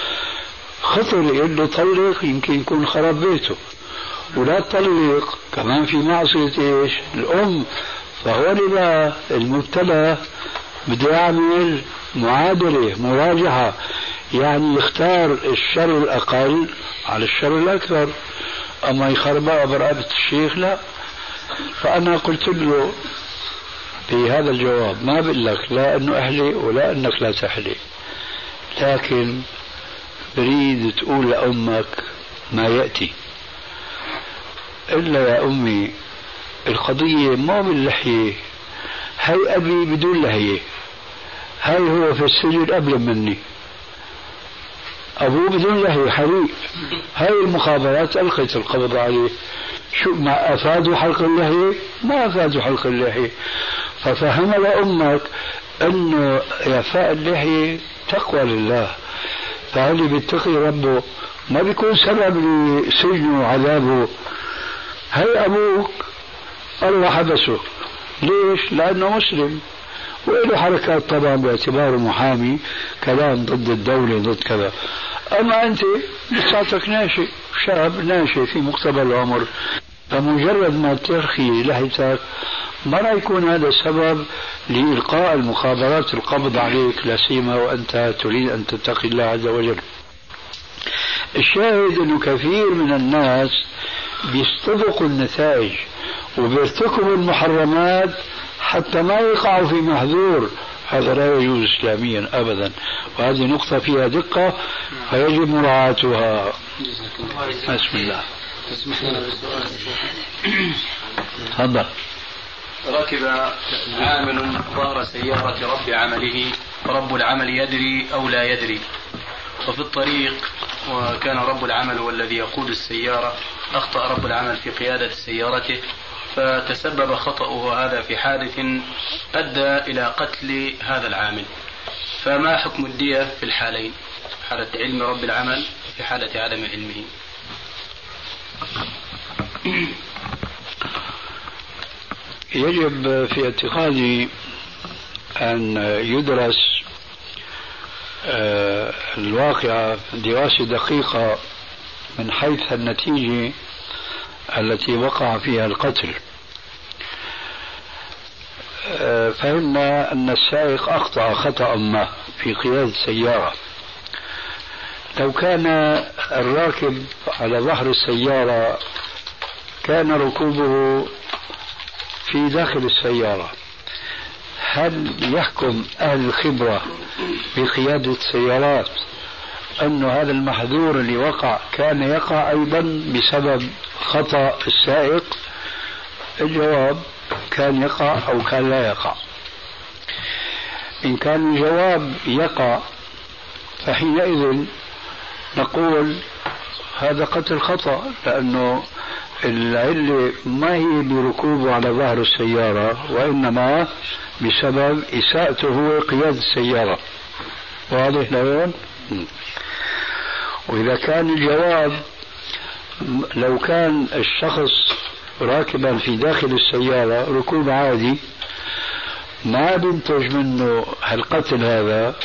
خطر يقول طلق يمكن يكون خرب بيته. ولا تطلق كمان في معصية إيش؟ الأم. فهو لذا المبتلى بده يعمل معادلة مراجعة. يعني يختار الشر الأقل على الشر الأكثر أما يخربها برقبة الشيخ لا. فأنا قلت له في هذا الجواب ما بقول لك لا أنه أحلي ولا أنك لا تحلي لكن بريد تقول لأمك ما يأتي. إلا يا أمي القضية ما باللحية هاي أبي بدون لحية هاي هو في السجن قبل مني. أبوه بدون لحية حريق هاي المخابرات ألقت القبض عليه. شو ما أفادوا حلق اللحية؟ ما أفادوا حلق اللحية. ففهم لأمك أنه إعفاء اللحية تقوى لله. فاللي بيتقي ربه؟ ما بيكون سبب لسجنه وعذابه. هي أبوك الله حبسه. ليش؟ لأنه مسلم. وله حركات طبعا باعتباره محامي كلام ضد الدولة ضد كذا. أما أنت لساتك ناشئ شاب ناشئ في مقتبل العمر فمجرد ما ترخي لحيتك ما راح يكون هذا سبب لإلقاء المخابرات القبض عليك لا سيما وأنت تريد أن تتقي الله عز وجل. الشاهد أنه كثير من الناس بيستبقوا النتائج وبيرتكبوا المحرمات حتى ما يقعوا في محذور. هذا لا يجوز إسلاميا أبدا. وهذه نقطة فيها دقة فيجب مراعاتها. بسم الله. تفضل. ركب عامل ظهر سيارة رب عمله. رب العمل يدري أو لا يدري. وفي الطريق وكان رب العمل هو الذي يقود السيارة. أخطأ رب العمل في قيادة سيارته. فتسبب خطأه هذا في حادث أدى إلى قتل هذا العامل. فما حكم الدية في الحالين؟ حالة علم رب العمل في حالة عدم علمه. يجب في اعتقادي أن يدرس آه، الواقعة دراسة دقيقة من حيث النتيجة التي وقع فيها القتل. فهمنا أن السائق أخطأ خطأ ما في قيادة السيارة لو كان الراكب على ظهر السيارة كان ركوبه في داخل السيارة هل يحكم أهل الخبرة بقيادة السيارات أن هذا المحذور اللي وقع كان يقع أيضا بسبب خطأ السائق؟ الجواب كان يقع أو كان لا يقع إن كان الجواب يقع فحينئذ نقول هذا قتل خطأ لأنه العلة ما هي بركوبه على ظهر السيارة وإنما بسبب إساءته هو قيادة السيارة. واضح لون؟ وإذا كان الجواب لو كان الشخص راكبا في داخل السيارة ركوب عادي. ما بينتج منه هالقتل هذا؟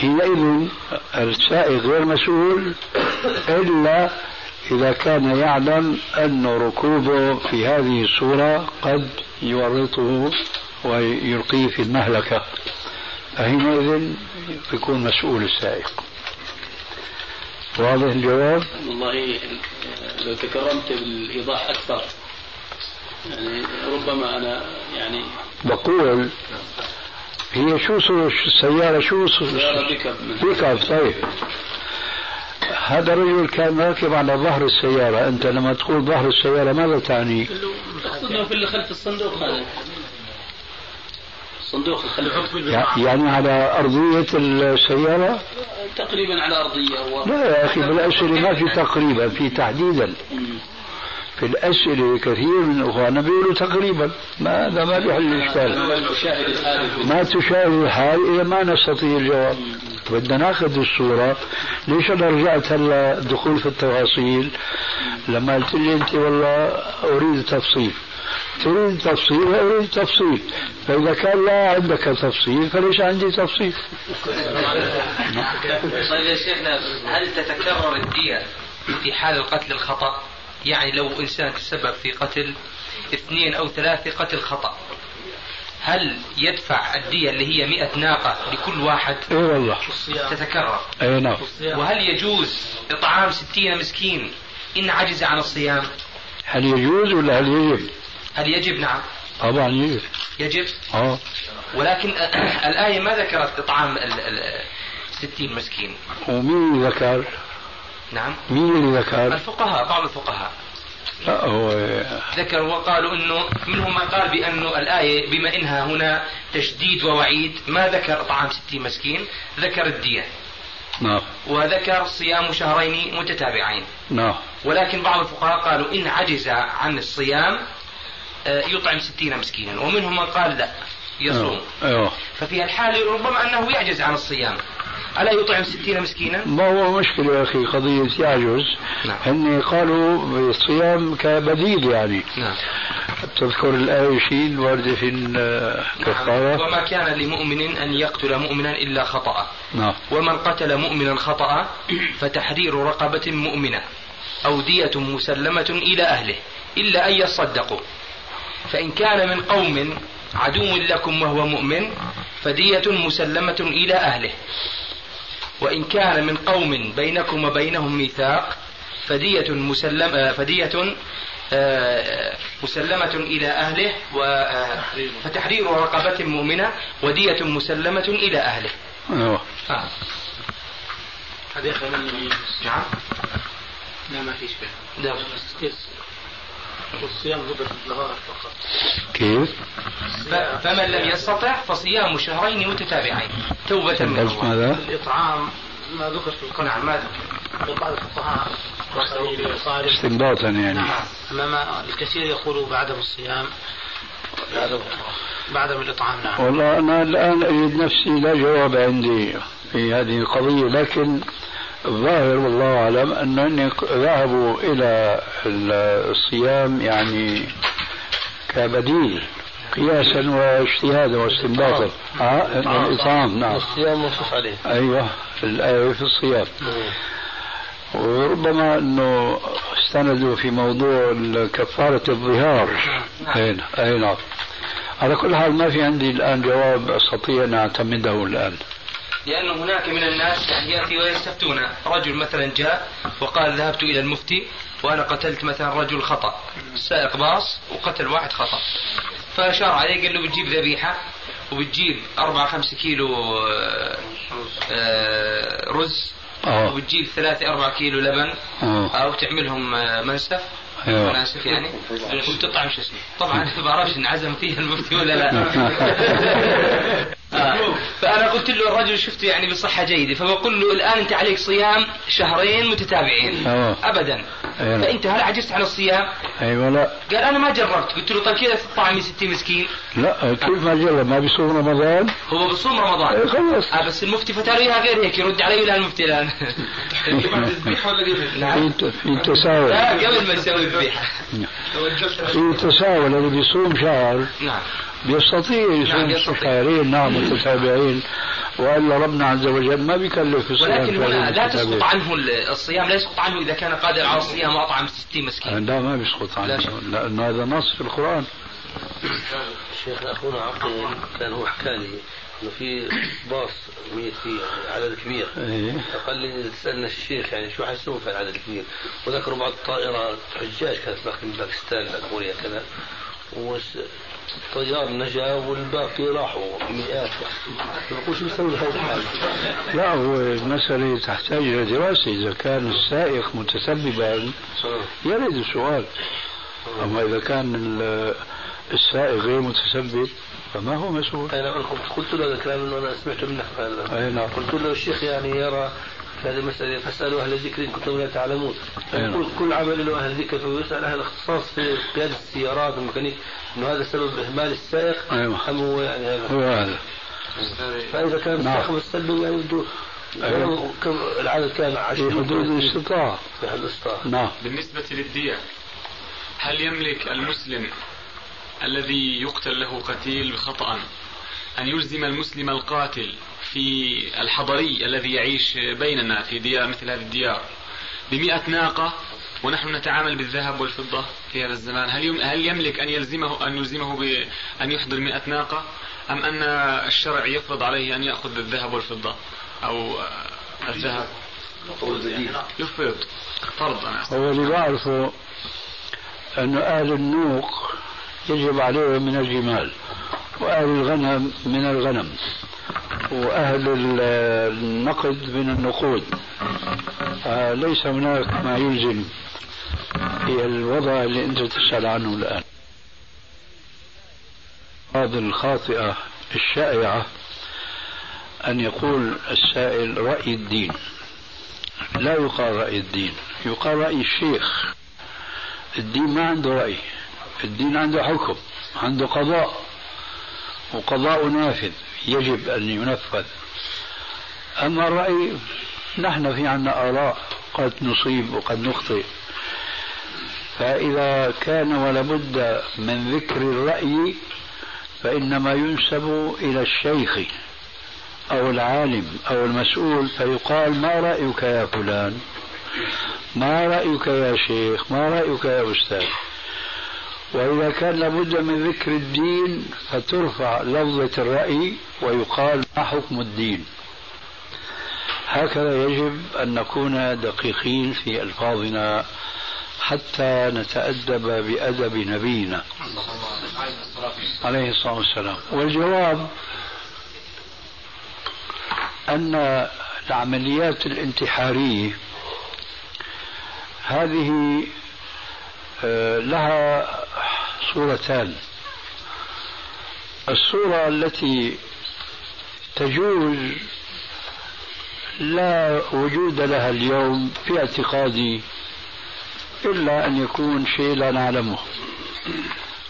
حينئذ السائق غير مسؤول إلا إذا كان يعلم أن ركوبه في هذه الصورة قد يورطه ويلقيه في المهلكة. فحينئذ يكون مسؤول السائق. واضح الجواب؟ والله لو تكرمت بالإيضاح أكثر. يعني ربما أنا يعني بقول هي شو السيارة شو سيارة بيك اب طيب هذا الرجل كان راكب على ظهر السيارة. أنت لما تقول ظهر السيارة ماذا تعني؟ تقصد في اللي خلف الصندوق هذا. الصندوق الخلفي يعني على أرضية السيارة؟ تقريبا على أرضية. و... لا يا أخي بالأسئلة ما في تقريبا في تحديدا. في الأسئلة كثير من إخواننا بيقولوا تقريبا. ما هذا ما بيحل الإشكال. ما تشاهد الحال إذا ما نستطيع الجواب. بدنا نأخذ الصورة. ليش أنا رجعت هلا دخول في التفاصيل؟ لما قلت لي أنت والله أريد تفصيل. تريد تفصيل وأريد تفصيل. فإذا كان لا عندك تفصيل فليش عندي تفصيل. طيب يا شيخنا هل تتكرر الدية في حال القتل الخطأ؟ يعني لو إنسان تسبب في قتل اثنين أو ثلاثة قتل خطأ. هل يدفع الدية اللي هي مئة ناقة لكل واحد؟ اي والله. تتكرر. اي نعم. وهل يجوز إطعام ستين مسكين إن عجز عن الصيام؟ هل يجوز ولا هل يجب؟ هل يجب؟ نعم. طبعا يجب يجب. آه. ولكن الآية ما ذكرت إطعام ستين مسكين. ومين ذكر؟ نعم. مين اللي ذكر؟ الفقهاء بعض الفقهاء. لا هو ذكروا وقالوا إنه منهم من قال بانه الآية بما إنها هنا تشديد ووعيد ما ذكر إطعام ستين مسكين ذكر الدية. نعم. وذكر صيام شهرين متتابعين. نعم. ولكن بعض الفقهاء قالوا إن عجز عن الصيام يطعم ستين مسكينا. ومنهم من قال لا يصوم. أيوه. ففي الحال ربما أنه يعجز عن الصيام. ألا يطعم ستين مسكينا؟ ما هو مشكلة يا أخي قضية يعجز. نعم. هن قالوا بالصيام كبديل يعني. نعم. تذكر الآية شيء الواردة في الكفارة نعم. وما كان لمؤمن أن يقتل مؤمنا إلا خطأ. نعم. ومن قتل مؤمنا خطأ فتحرير رقبة مؤمنة أو دية مسلمة إلى أهله إلا أن يصدقوا. فإن كان من قوم عدو لكم وهو مؤمن فدية مسلمة إلى أهله وإن كان من قوم بينكم وبينهم ميثاق فدية مسلمة فدية آه، مسلمة إلى أهله آه، فتحرير رقبة مؤمنة ودية مسلمة إلى أهله. آه. هذا يخرج نعم. لا ما فيش لا والصيام مدة النهار فقط. كيف؟ فمن لم يستطع فصيام شهرين متتابعين توبة من الله. ماذا؟ الإطعام ما ذكر في القرآن نعم ما ذكر. بعض الفقهاء استنباطا يعني نعم أمام الكثير يقول بعدم الصيام بعدم الإطعام نعم والله أنا الآن أجد نفسي لا جواب عندي في هذه القضية لكن الظاهر والله أعلم أنهم ذهبوا إلى الصيام يعني كبديل قياسا واجتهادا واستنباطا. آه الإطعام نعم الصيام منصوص عليه. أيوه الآية في الصيام. وربما أنه استندوا في موضوع كفارة الظهار. أي نعم. على كل حال ما في عندي الآن جواب أستطيع أن أعتمده الآن. لأنه هناك من الناس يعني يأتي ويستفتون. رجل مثلا جاء وقال ذهبت إلى المفتي وأنا قتلت مثلا رجل خطأ. سائق باص وقتل واحد خطأ. فأشار عليه قال له بتجيب ذبيحة وبتجيب أربعة خمسة كيلو آه، آه، رز أوه. وبتجيب ثلاثة أربعة كيلو لبن. أو تعملهم آه، منسف. أيوه. أنا اسف يعني وتطعم شو اسمه؟ طبعا ما بعرفش انعزم فيها المفتي ولا لا. آه. فأنا قلت له الرجل شفته يعني بصحة جيدة فبقول له الآن أنت عليك صيام شهرين متتابعين. أوه. ابدا. أيوه. فأنت هل عجزت عن الصيام؟ أيوة لا. قال أنا ما جربت. قلت له طيب كذا تطعمي 60 مسكين؟ لا كيف ما جرب؟ ما بيصوم رمضان؟ هو بصوم رمضان. إيه خلص. آه بس المفتي فتاله اياها غير هيك يرد علي ولا المفتي الآن. نعم. في تساؤل لا قبل ما يسوي الذبيحة. في تساؤل اللي بيصوم شهر. نعم. بيستطيع يصوم نعم، نعم يستطيع. شهرين نعم متتابعين وإلا ربنا عز وجل ما بيكلف الصيام ولكن هنا لا تسقط. عنه الصيام لا يسقط عنه إذا كان قادر على الصيام وأطعم 60 مسكين لا ما بيسقط لا عنه. لأنه هذا نص في القرآن شيخ أخونا عقل كان هو حكى لي إنه في باص ميت فيه عدد كبير إيه. فقال لي تسالنا الشيخ يعني شو حيسوون في العدد الكبير وذكروا بعض الطائرات حجاج كانت من باكستان كوريا كذا والطيار نجا والباقي راحوا مئات. شو بيسوي بهذه الحاله؟ لا هو المسألة تحتاج إلى دراسة. إذا كان السائق متسببا يرد السؤال. أما إذا كان ال- السائق غير متسبب فما هو مسؤول؟ أنا قلت له هذا الكلام إنه أنا سمعته منك هذا. نعم. قلت له الشيخ يعني يرى هذه المسألة فاسألوا أهل الذكر إن كنتم لا تعلمون أي نعم. كل, عمل له أهل الذكر فيسأل أهل الاختصاص في قيادة السيارات والميكانيك إنه هذا سبب إهمال السائق أيوة. أم هو يعني هذا هو هذا فإذا كان نعم. السائق مستلبي يعني بده أيوة. كم العدد كان في 10 حدود الاستطاعة في حدود الاستطاعة نعم بالنسبة للدية هل يملك المسلم الذي يقتل له قتيل خطأ أن يلزم المسلم القاتل في الحضري الذي يعيش بيننا في ديار مثل هذه الديار بمئة ناقة ونحن نتعامل بالذهب والفضة في هذا الزمان. هل هل يملك أن يلزمه أن يلزمه بأن يحضر مئة ناقة؟ أم أن الشرع يفرض عليه أن يأخذ الذهب والفضة أو الذهب؟ يفرض. فرض أنا. هو اللي بعرفه أنه أهل النوق يجب عليهم من الجمال وأهل الغنم من الغنم وأهل ال- النقد من النقود. ليس هناك ما يلزم في الوضع اللي أنت تسأل عنه الآن. هذه الخاطئة الشائعة أن يقول السائل رأي الدين. لا يقال رأي الدين يقال رأي الشيخ. الدين ما عنده رأي. الدين عنده حكم عنده قضاء وقضاء نافذ يجب أن ينفذ. أما الرأي نحن في عنا آراء قد نصيب وقد نخطئ. فإذا كان ولابد من ذكر الرأي فإنما ينسب إلى الشيخ أو العالم أو المسؤول فيقال ما رأيك يا فلان؟ ما رأيك يا شيخ؟ ما رأيك يا أستاذ؟ وإذا كان لابد من ذكر الدين فترفع لفظة الرأي ويقال ما حكم الدين. هكذا يجب أن نكون دقيقين في ألفاظنا حتى نتأدب بأدب نبينا. عليه الصلاة والسلام. والجواب أن العمليات الانتحارية هذه آه، لها صورتان. الصورة التي تجوز لا وجود لها اليوم في اعتقادي إلا أن يكون شيء لا نعلمه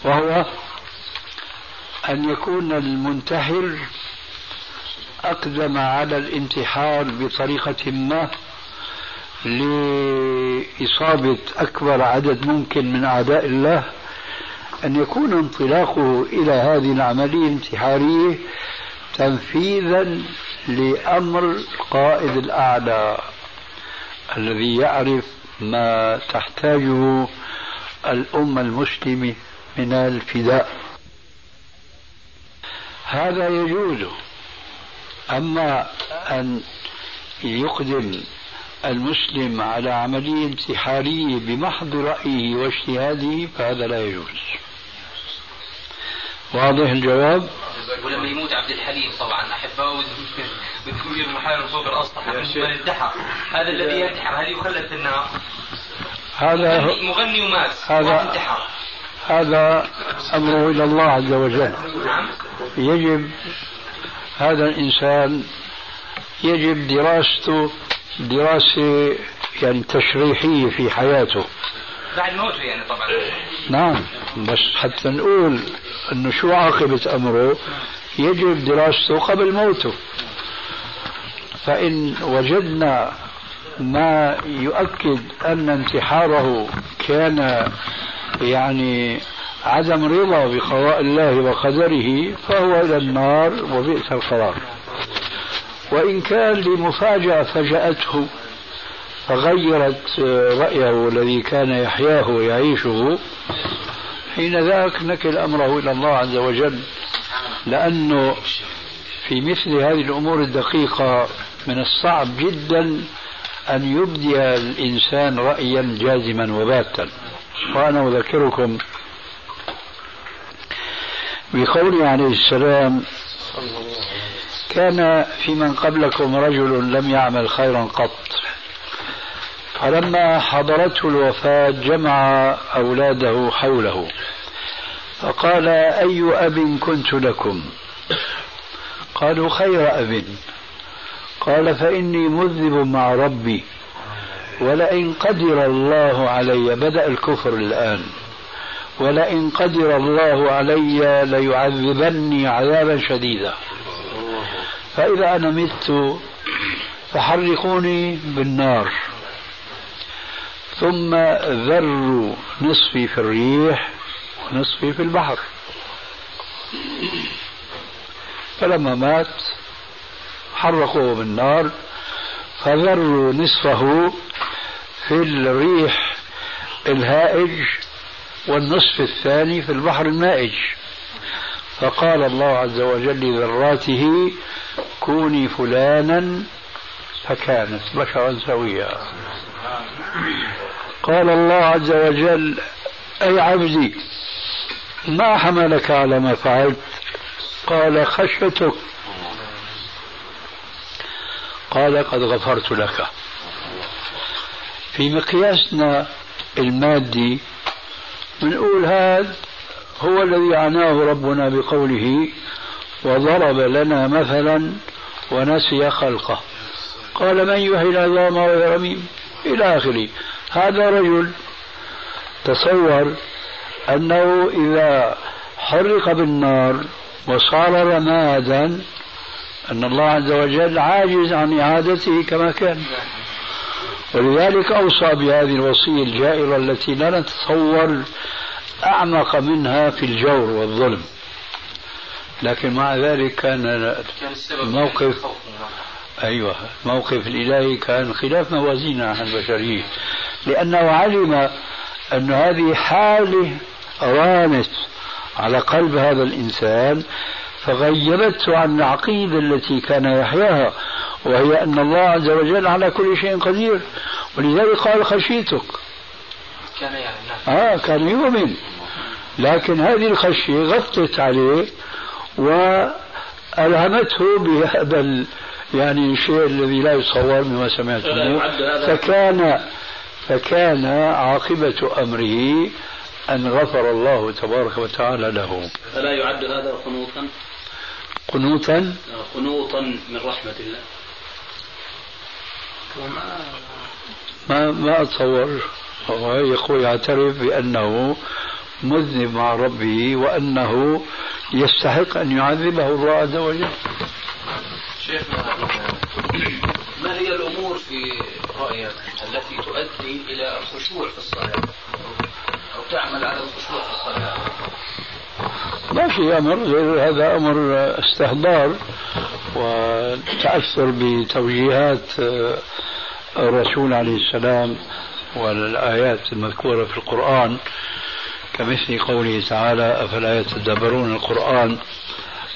وهو أن يكون المنتحر أقدم على الانتحار بطريقة ما لإصابة أكبر عدد ممكن من أعداء الله أن يكون انطلاقه إلى هذه العملية الانتحارية تنفيذا لأمر القائد الأعلى الذي يعرف ما تحتاجه الأمة المسلمة من الفداء. هذا يجوز أما أن يقدم المسلم على عملية انتحارية بمحض رأيه واجتهاده فهذا لا يجوز. واضح الجواب؟ ولما يموت عبد الحليم طبعا احبائه بدهم يرموا محارم فوق الأسطح من انتحر هذا الذي ينتحر هل يخلد في النار؟ هذا مغني- ومات هذا- انتحر. هذا أمره إلى الله عز وجل. نعم. يجب هذا الإنسان يجب دراسته دراسة يعني تشريحية في حياته. بعد موته يعني طبعا. نعم بس حتى نقول إنه شو عاقبة أمره؟ يجب دراسته قبل موته. فإن وجدنا ما يؤكد أن انتحاره كان يعني عدم رضا بقضاء الله وقدره فهو إلى النار وبئس القرار. وإن كان لمفاجأة فجأته. فغيرت رأيه الذي كان يحياه ويعيشه. حين ذاك نكل أمره إلى الله عز وجل لأنه في مثل هذه الأمور الدقيقة من الصعب جدا أن يبدي الإنسان رأيا جازما وباتا. وأنا أذكركم بقوله عليه السلام كان في من قبلكم رجل لم يعمل خيرا قط فلما حضرته الوفاة جمع أولاده حوله. فقال أي أب كنت لكم؟ قالوا خير أب. قال فإني مذنب مع ربي ولئن قدر الله علي بدأ الكفر الآن. ولئن قدر الله علي ليعذبني عذابا شديدا. فإذا أنا مت فحرقوني بالنار. ثم ذروا نصفي في الريح ونصفي في البحر. فلما مات حرقوه بالنار فذروا نصفه في الريح الهائج والنصف الثاني في البحر المائج فقال الله عز وجل لذراته كوني فلانا فكانت بشرا سويا. قال الله عز وجل أي عبدي ما حملك على ما فعلت؟ قال خشيتك. قال قد غفرت لك. في مقياسنا المادي بنقول هذا هو الذي عناه ربنا بقوله وضرب لنا مثلا ونسي خلقه. قال من يحيي العظام وهي رميم إلى آخره. هذا رجل تصور أنه إذا حرق بالنار وصار رمادا أن الله عز وجل عاجز عن إعادته كما كان. ولذلك أوصى بهذه الوصية الجائرة التي لا نتصور أعمق منها في الجور والظلم. لكن مع ذلك كان الموقف أيوة الموقف الإلهي كان خلاف موازيننا عن البشرية. لأنه علم أن هذه حالة رانت على قلب هذا الإنسان فغيبته عن العقيدة التي كان يحياها وهي أن الله عز وجل على كل شيء قدير ولذلك قال خشيتك. كان يعني آه كان يؤمن. لكن هذه الخشية غطت عليه وألهمته بهذا يعني الشيء الذي لا يتصور مما سمعته فكان فكان عاقبة أمره أن غفر الله تبارك وتعالى له. فلا يعد هذا قنوطا؟ قنوطا؟ قنوطا من رحمة الله. ما ما أتصور. هو يقول يعترف بأنه مذنب مع ربه وأنه يستحق أن يعذبه الله عز وجل. شيخنا الأمور في رأيك التي تؤدي إلى الخشوع في الصلاة أو تعمل على الخشوع في الصلاة. ما في أمر. غير هذا أمر استهدار وتأثر بتوجيهات الرسول عليه السلام والآيات المذكورة في القرآن. كمثل قوله تعالى أفلا يتدبرون القرآن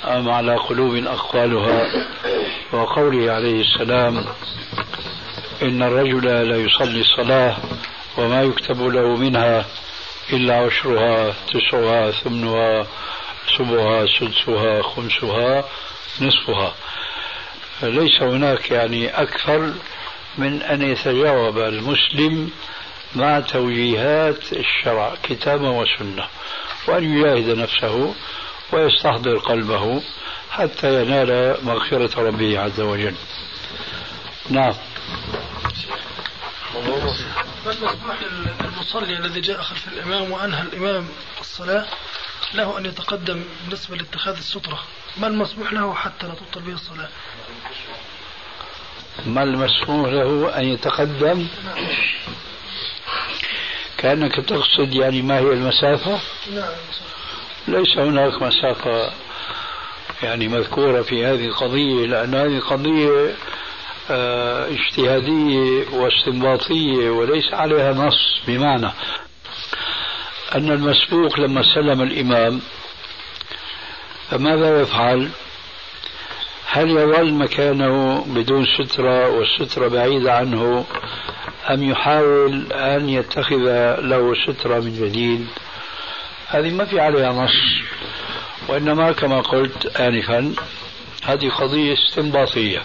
أم على قلوب أقوالها وقوله عليه السلام إن الرجل لا يصلي الصلاة وما يكتب له منها إلا عشرها تسعها ثمنها سبها سدسها خمسها نصفها. ليس هناك يعني أكثر من أن يتجاوب المسلم مع توجيهات الشرع كتابا وسنة وأن يجاهد نفسه ويستحضر قلبه حتى ينال مغفرة ربه عز وجل. نعم. ما المسموح للمصلي الذي جاء خلف الإمام وأنهى الإمام الصلاة له أن يتقدم بالنسبة لاتخاذ السترة. ما المسموح له حتى لا تبطل به الصلاة؟ ما المسموح له أن يتقدم؟ كأنك تقصد يعني ما هي المسافة؟ نعم. ليس هناك مسافة يعني مذكورة في هذه القضية لأن هذه قضية آه، اجتهادية واستنباطية وليس عليها نص بمعنى أن المسبوق لما سلم الإمام فماذا يفعل؟ هل يظل مكانه بدون سترة والسترة بعيدة عنه أم يحاول أن يتخذ له سترة من جديد هذه ما في عليها نص وإنما كما قلت آنفا هذه قضية استنباطية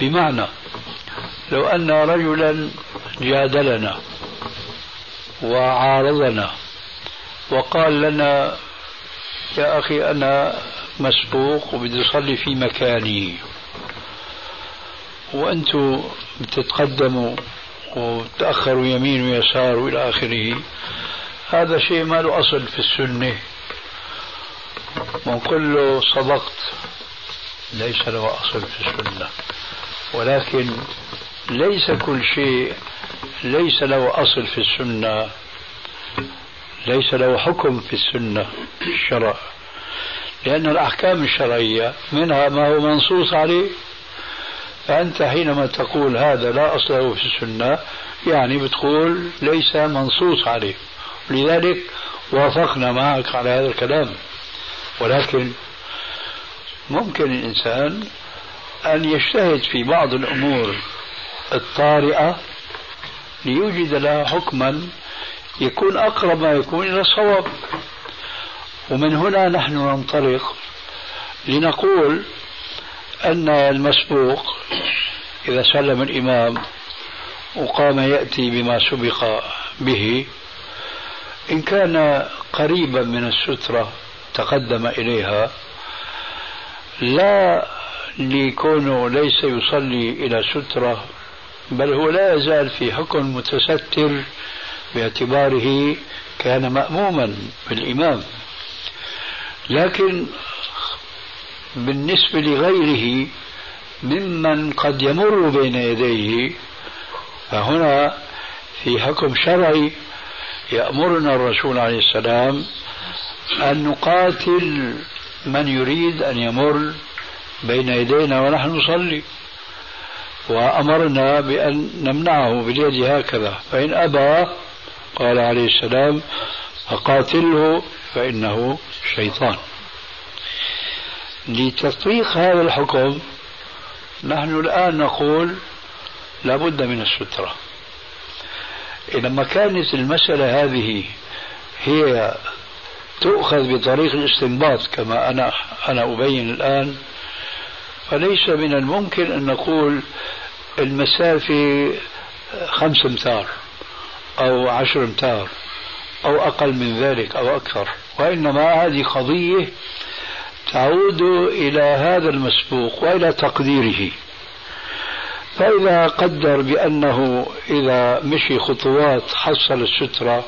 بمعنى لو أن رجلا جادلنا وعارضنا وقال لنا يا أخي أنا مسبوق وبدي أصلي في مكاني وأنتم بتتقدموا وتأخروا يمين ويسار وإلى آخره هذا شيء ما له أصل في السنة. ونقول له صدقت ليس له أصل في السنة. ولكن ليس كل شيء ليس له أصل في السنة ليس له حكم في السنة في الشرع لأن الأحكام الشرعية منها ما هو منصوص عليه. فأنت حينما تقول هذا لا أصل له في السنة يعني بتقول ليس منصوص عليه. لذلك وافقنا معك على هذا الكلام. ولكن ممكن الإنسان أن يجتهد في بعض الأمور الطارئة ليوجد لها حكما يكون أقرب ما يكون إلى الصواب. ومن هنا نحن ننطلق لنقول أن المسبوق إذا سلم الإمام وقام يأتي بما سبق به إن كان قريبا من السترة تقدم إليها لا لكونه ليس يصلي إلى سترة بل هو لا يزال في حكم متستر باعتباره كان مأموما بالإمام. لكن بالنسبة لغيره ممن قد يمر بين يديه فهنا في حكم شرعي يأمرنا الرسول عليه السلام أن نقاتل من يريد أن يمر بين يدينا ونحن نصلي. وأمرنا بأن نمنعه باليد هكذا. فإن أبى قال عليه السلام فقاتله فإنه شيطان. لتطبيق هذا الحكم نحن الآن نقول لابد من السترة. لما كانت المسألة هذه هي تؤخذ بطريق الاستنباط كما أنا أنا أبين الآن. فليس من الممكن أن نقول المسافة خمس أمتار أو عشر أمتار أو أقل من ذلك أو أكثر وإنما هذه قضية تعود إلى هذا المسبوق وإلى تقديره. فإذا قدر بأنه إذا مشي خطوات حصل السترة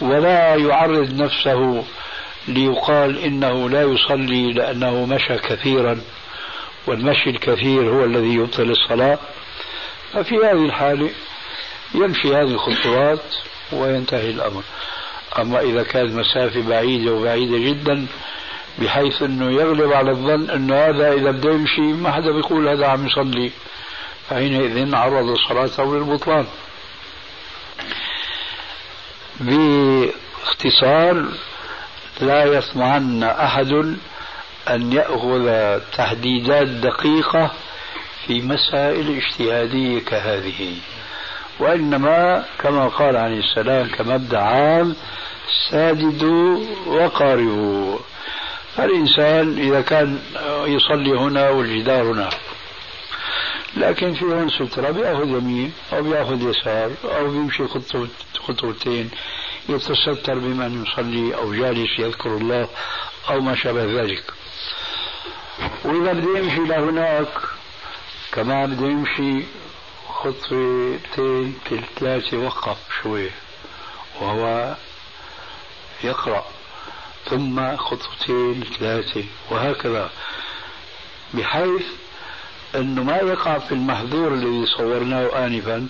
ولا يعرض نفسه ليقال إنه لا يصلي لأنه مشى كثيرا والمشي الكثير هو الذي يبطل الصلاة. ففي هذه الحالة يمشي هذه الخطوات وينتهي الأمر. أما إذا كانت مسافة بعيدة وبعيدة جدا بحيث أنه يغلب على الظن أنه هذا إذا بده يمشي ما حدا بيقول هذا عم يصلي. فحينئذ عرض صلاته للبطلان باختصار لا يطمعن أحد أن يأخذ تحديدات دقيقة في مسائل اجتهادية كهذه. وإنما كما قال عليه السلام كمبدأ عام ساددوا وقاربوا فالإنسان إذا كان يصلي هنا والجدار هنا لكن في هون سترة بيأخذ يمين أو بيأخذ يسار أو بيمشي خطوتين يتستر بمن يصلي أو جالس يذكر الله أو ما شابه ذلك. وإذا بده يمشي لهناك كمان بده يمشي خطوتين ثلاثة وقف شوي وهو يقرأ ثم خطوتين ثلاثة وهكذا. بحيث أنه ما يقع في المحظور الذي صورناه آنفا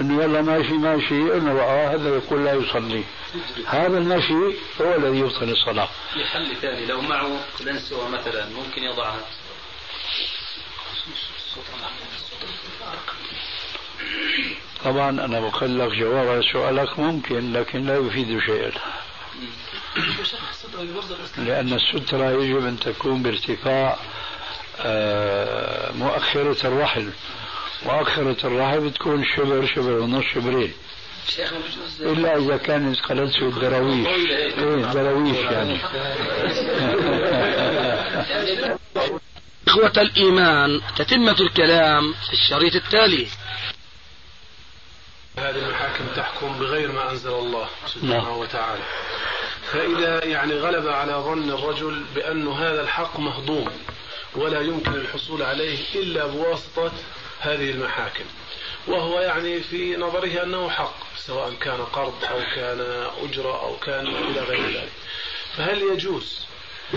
إنه يلا ماشي ماشي إنه رأى هذا يقول لا يصلي. هذا المشي هو الذي يبطل الصلاة. حل ثاني. لو معه لنسوة مثلا ممكن يضعها طبعا أنا بقول لك جواب على سؤالك ممكن لكن لا يفيد شيئا. لأن السترة يجب أن تكون بارتفاع آه، مؤخرة الرحل. مؤخرة الرحل بتكون شبر شبر ونص شبرين. إلا إذا كانت قلنسو الدراويش إيه دراويش يعني. إخوة الإيمان تتمة الكلام في الشريط التالي. هذه المحاكم تحكم بغير ما أنزل الله سبحانه نعم. وتعالى. فإذا يعني غلب على ظن الرجل بأن هذا الحق مهضوم ولا يمكن الحصول عليه إلا بواسطة هذه المحاكم. وهو يعني في نظره أنه حق سواء كان قرض أو كان أجرة أو كان إلى غير ذلك. فهل يجوز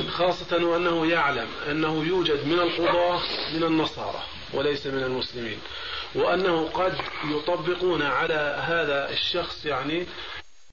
خاصة وأنه يعلم أنه يوجد من القضاة من النصارى وليس من المسلمين وأنه قد يطبقون على هذا الشخص يعني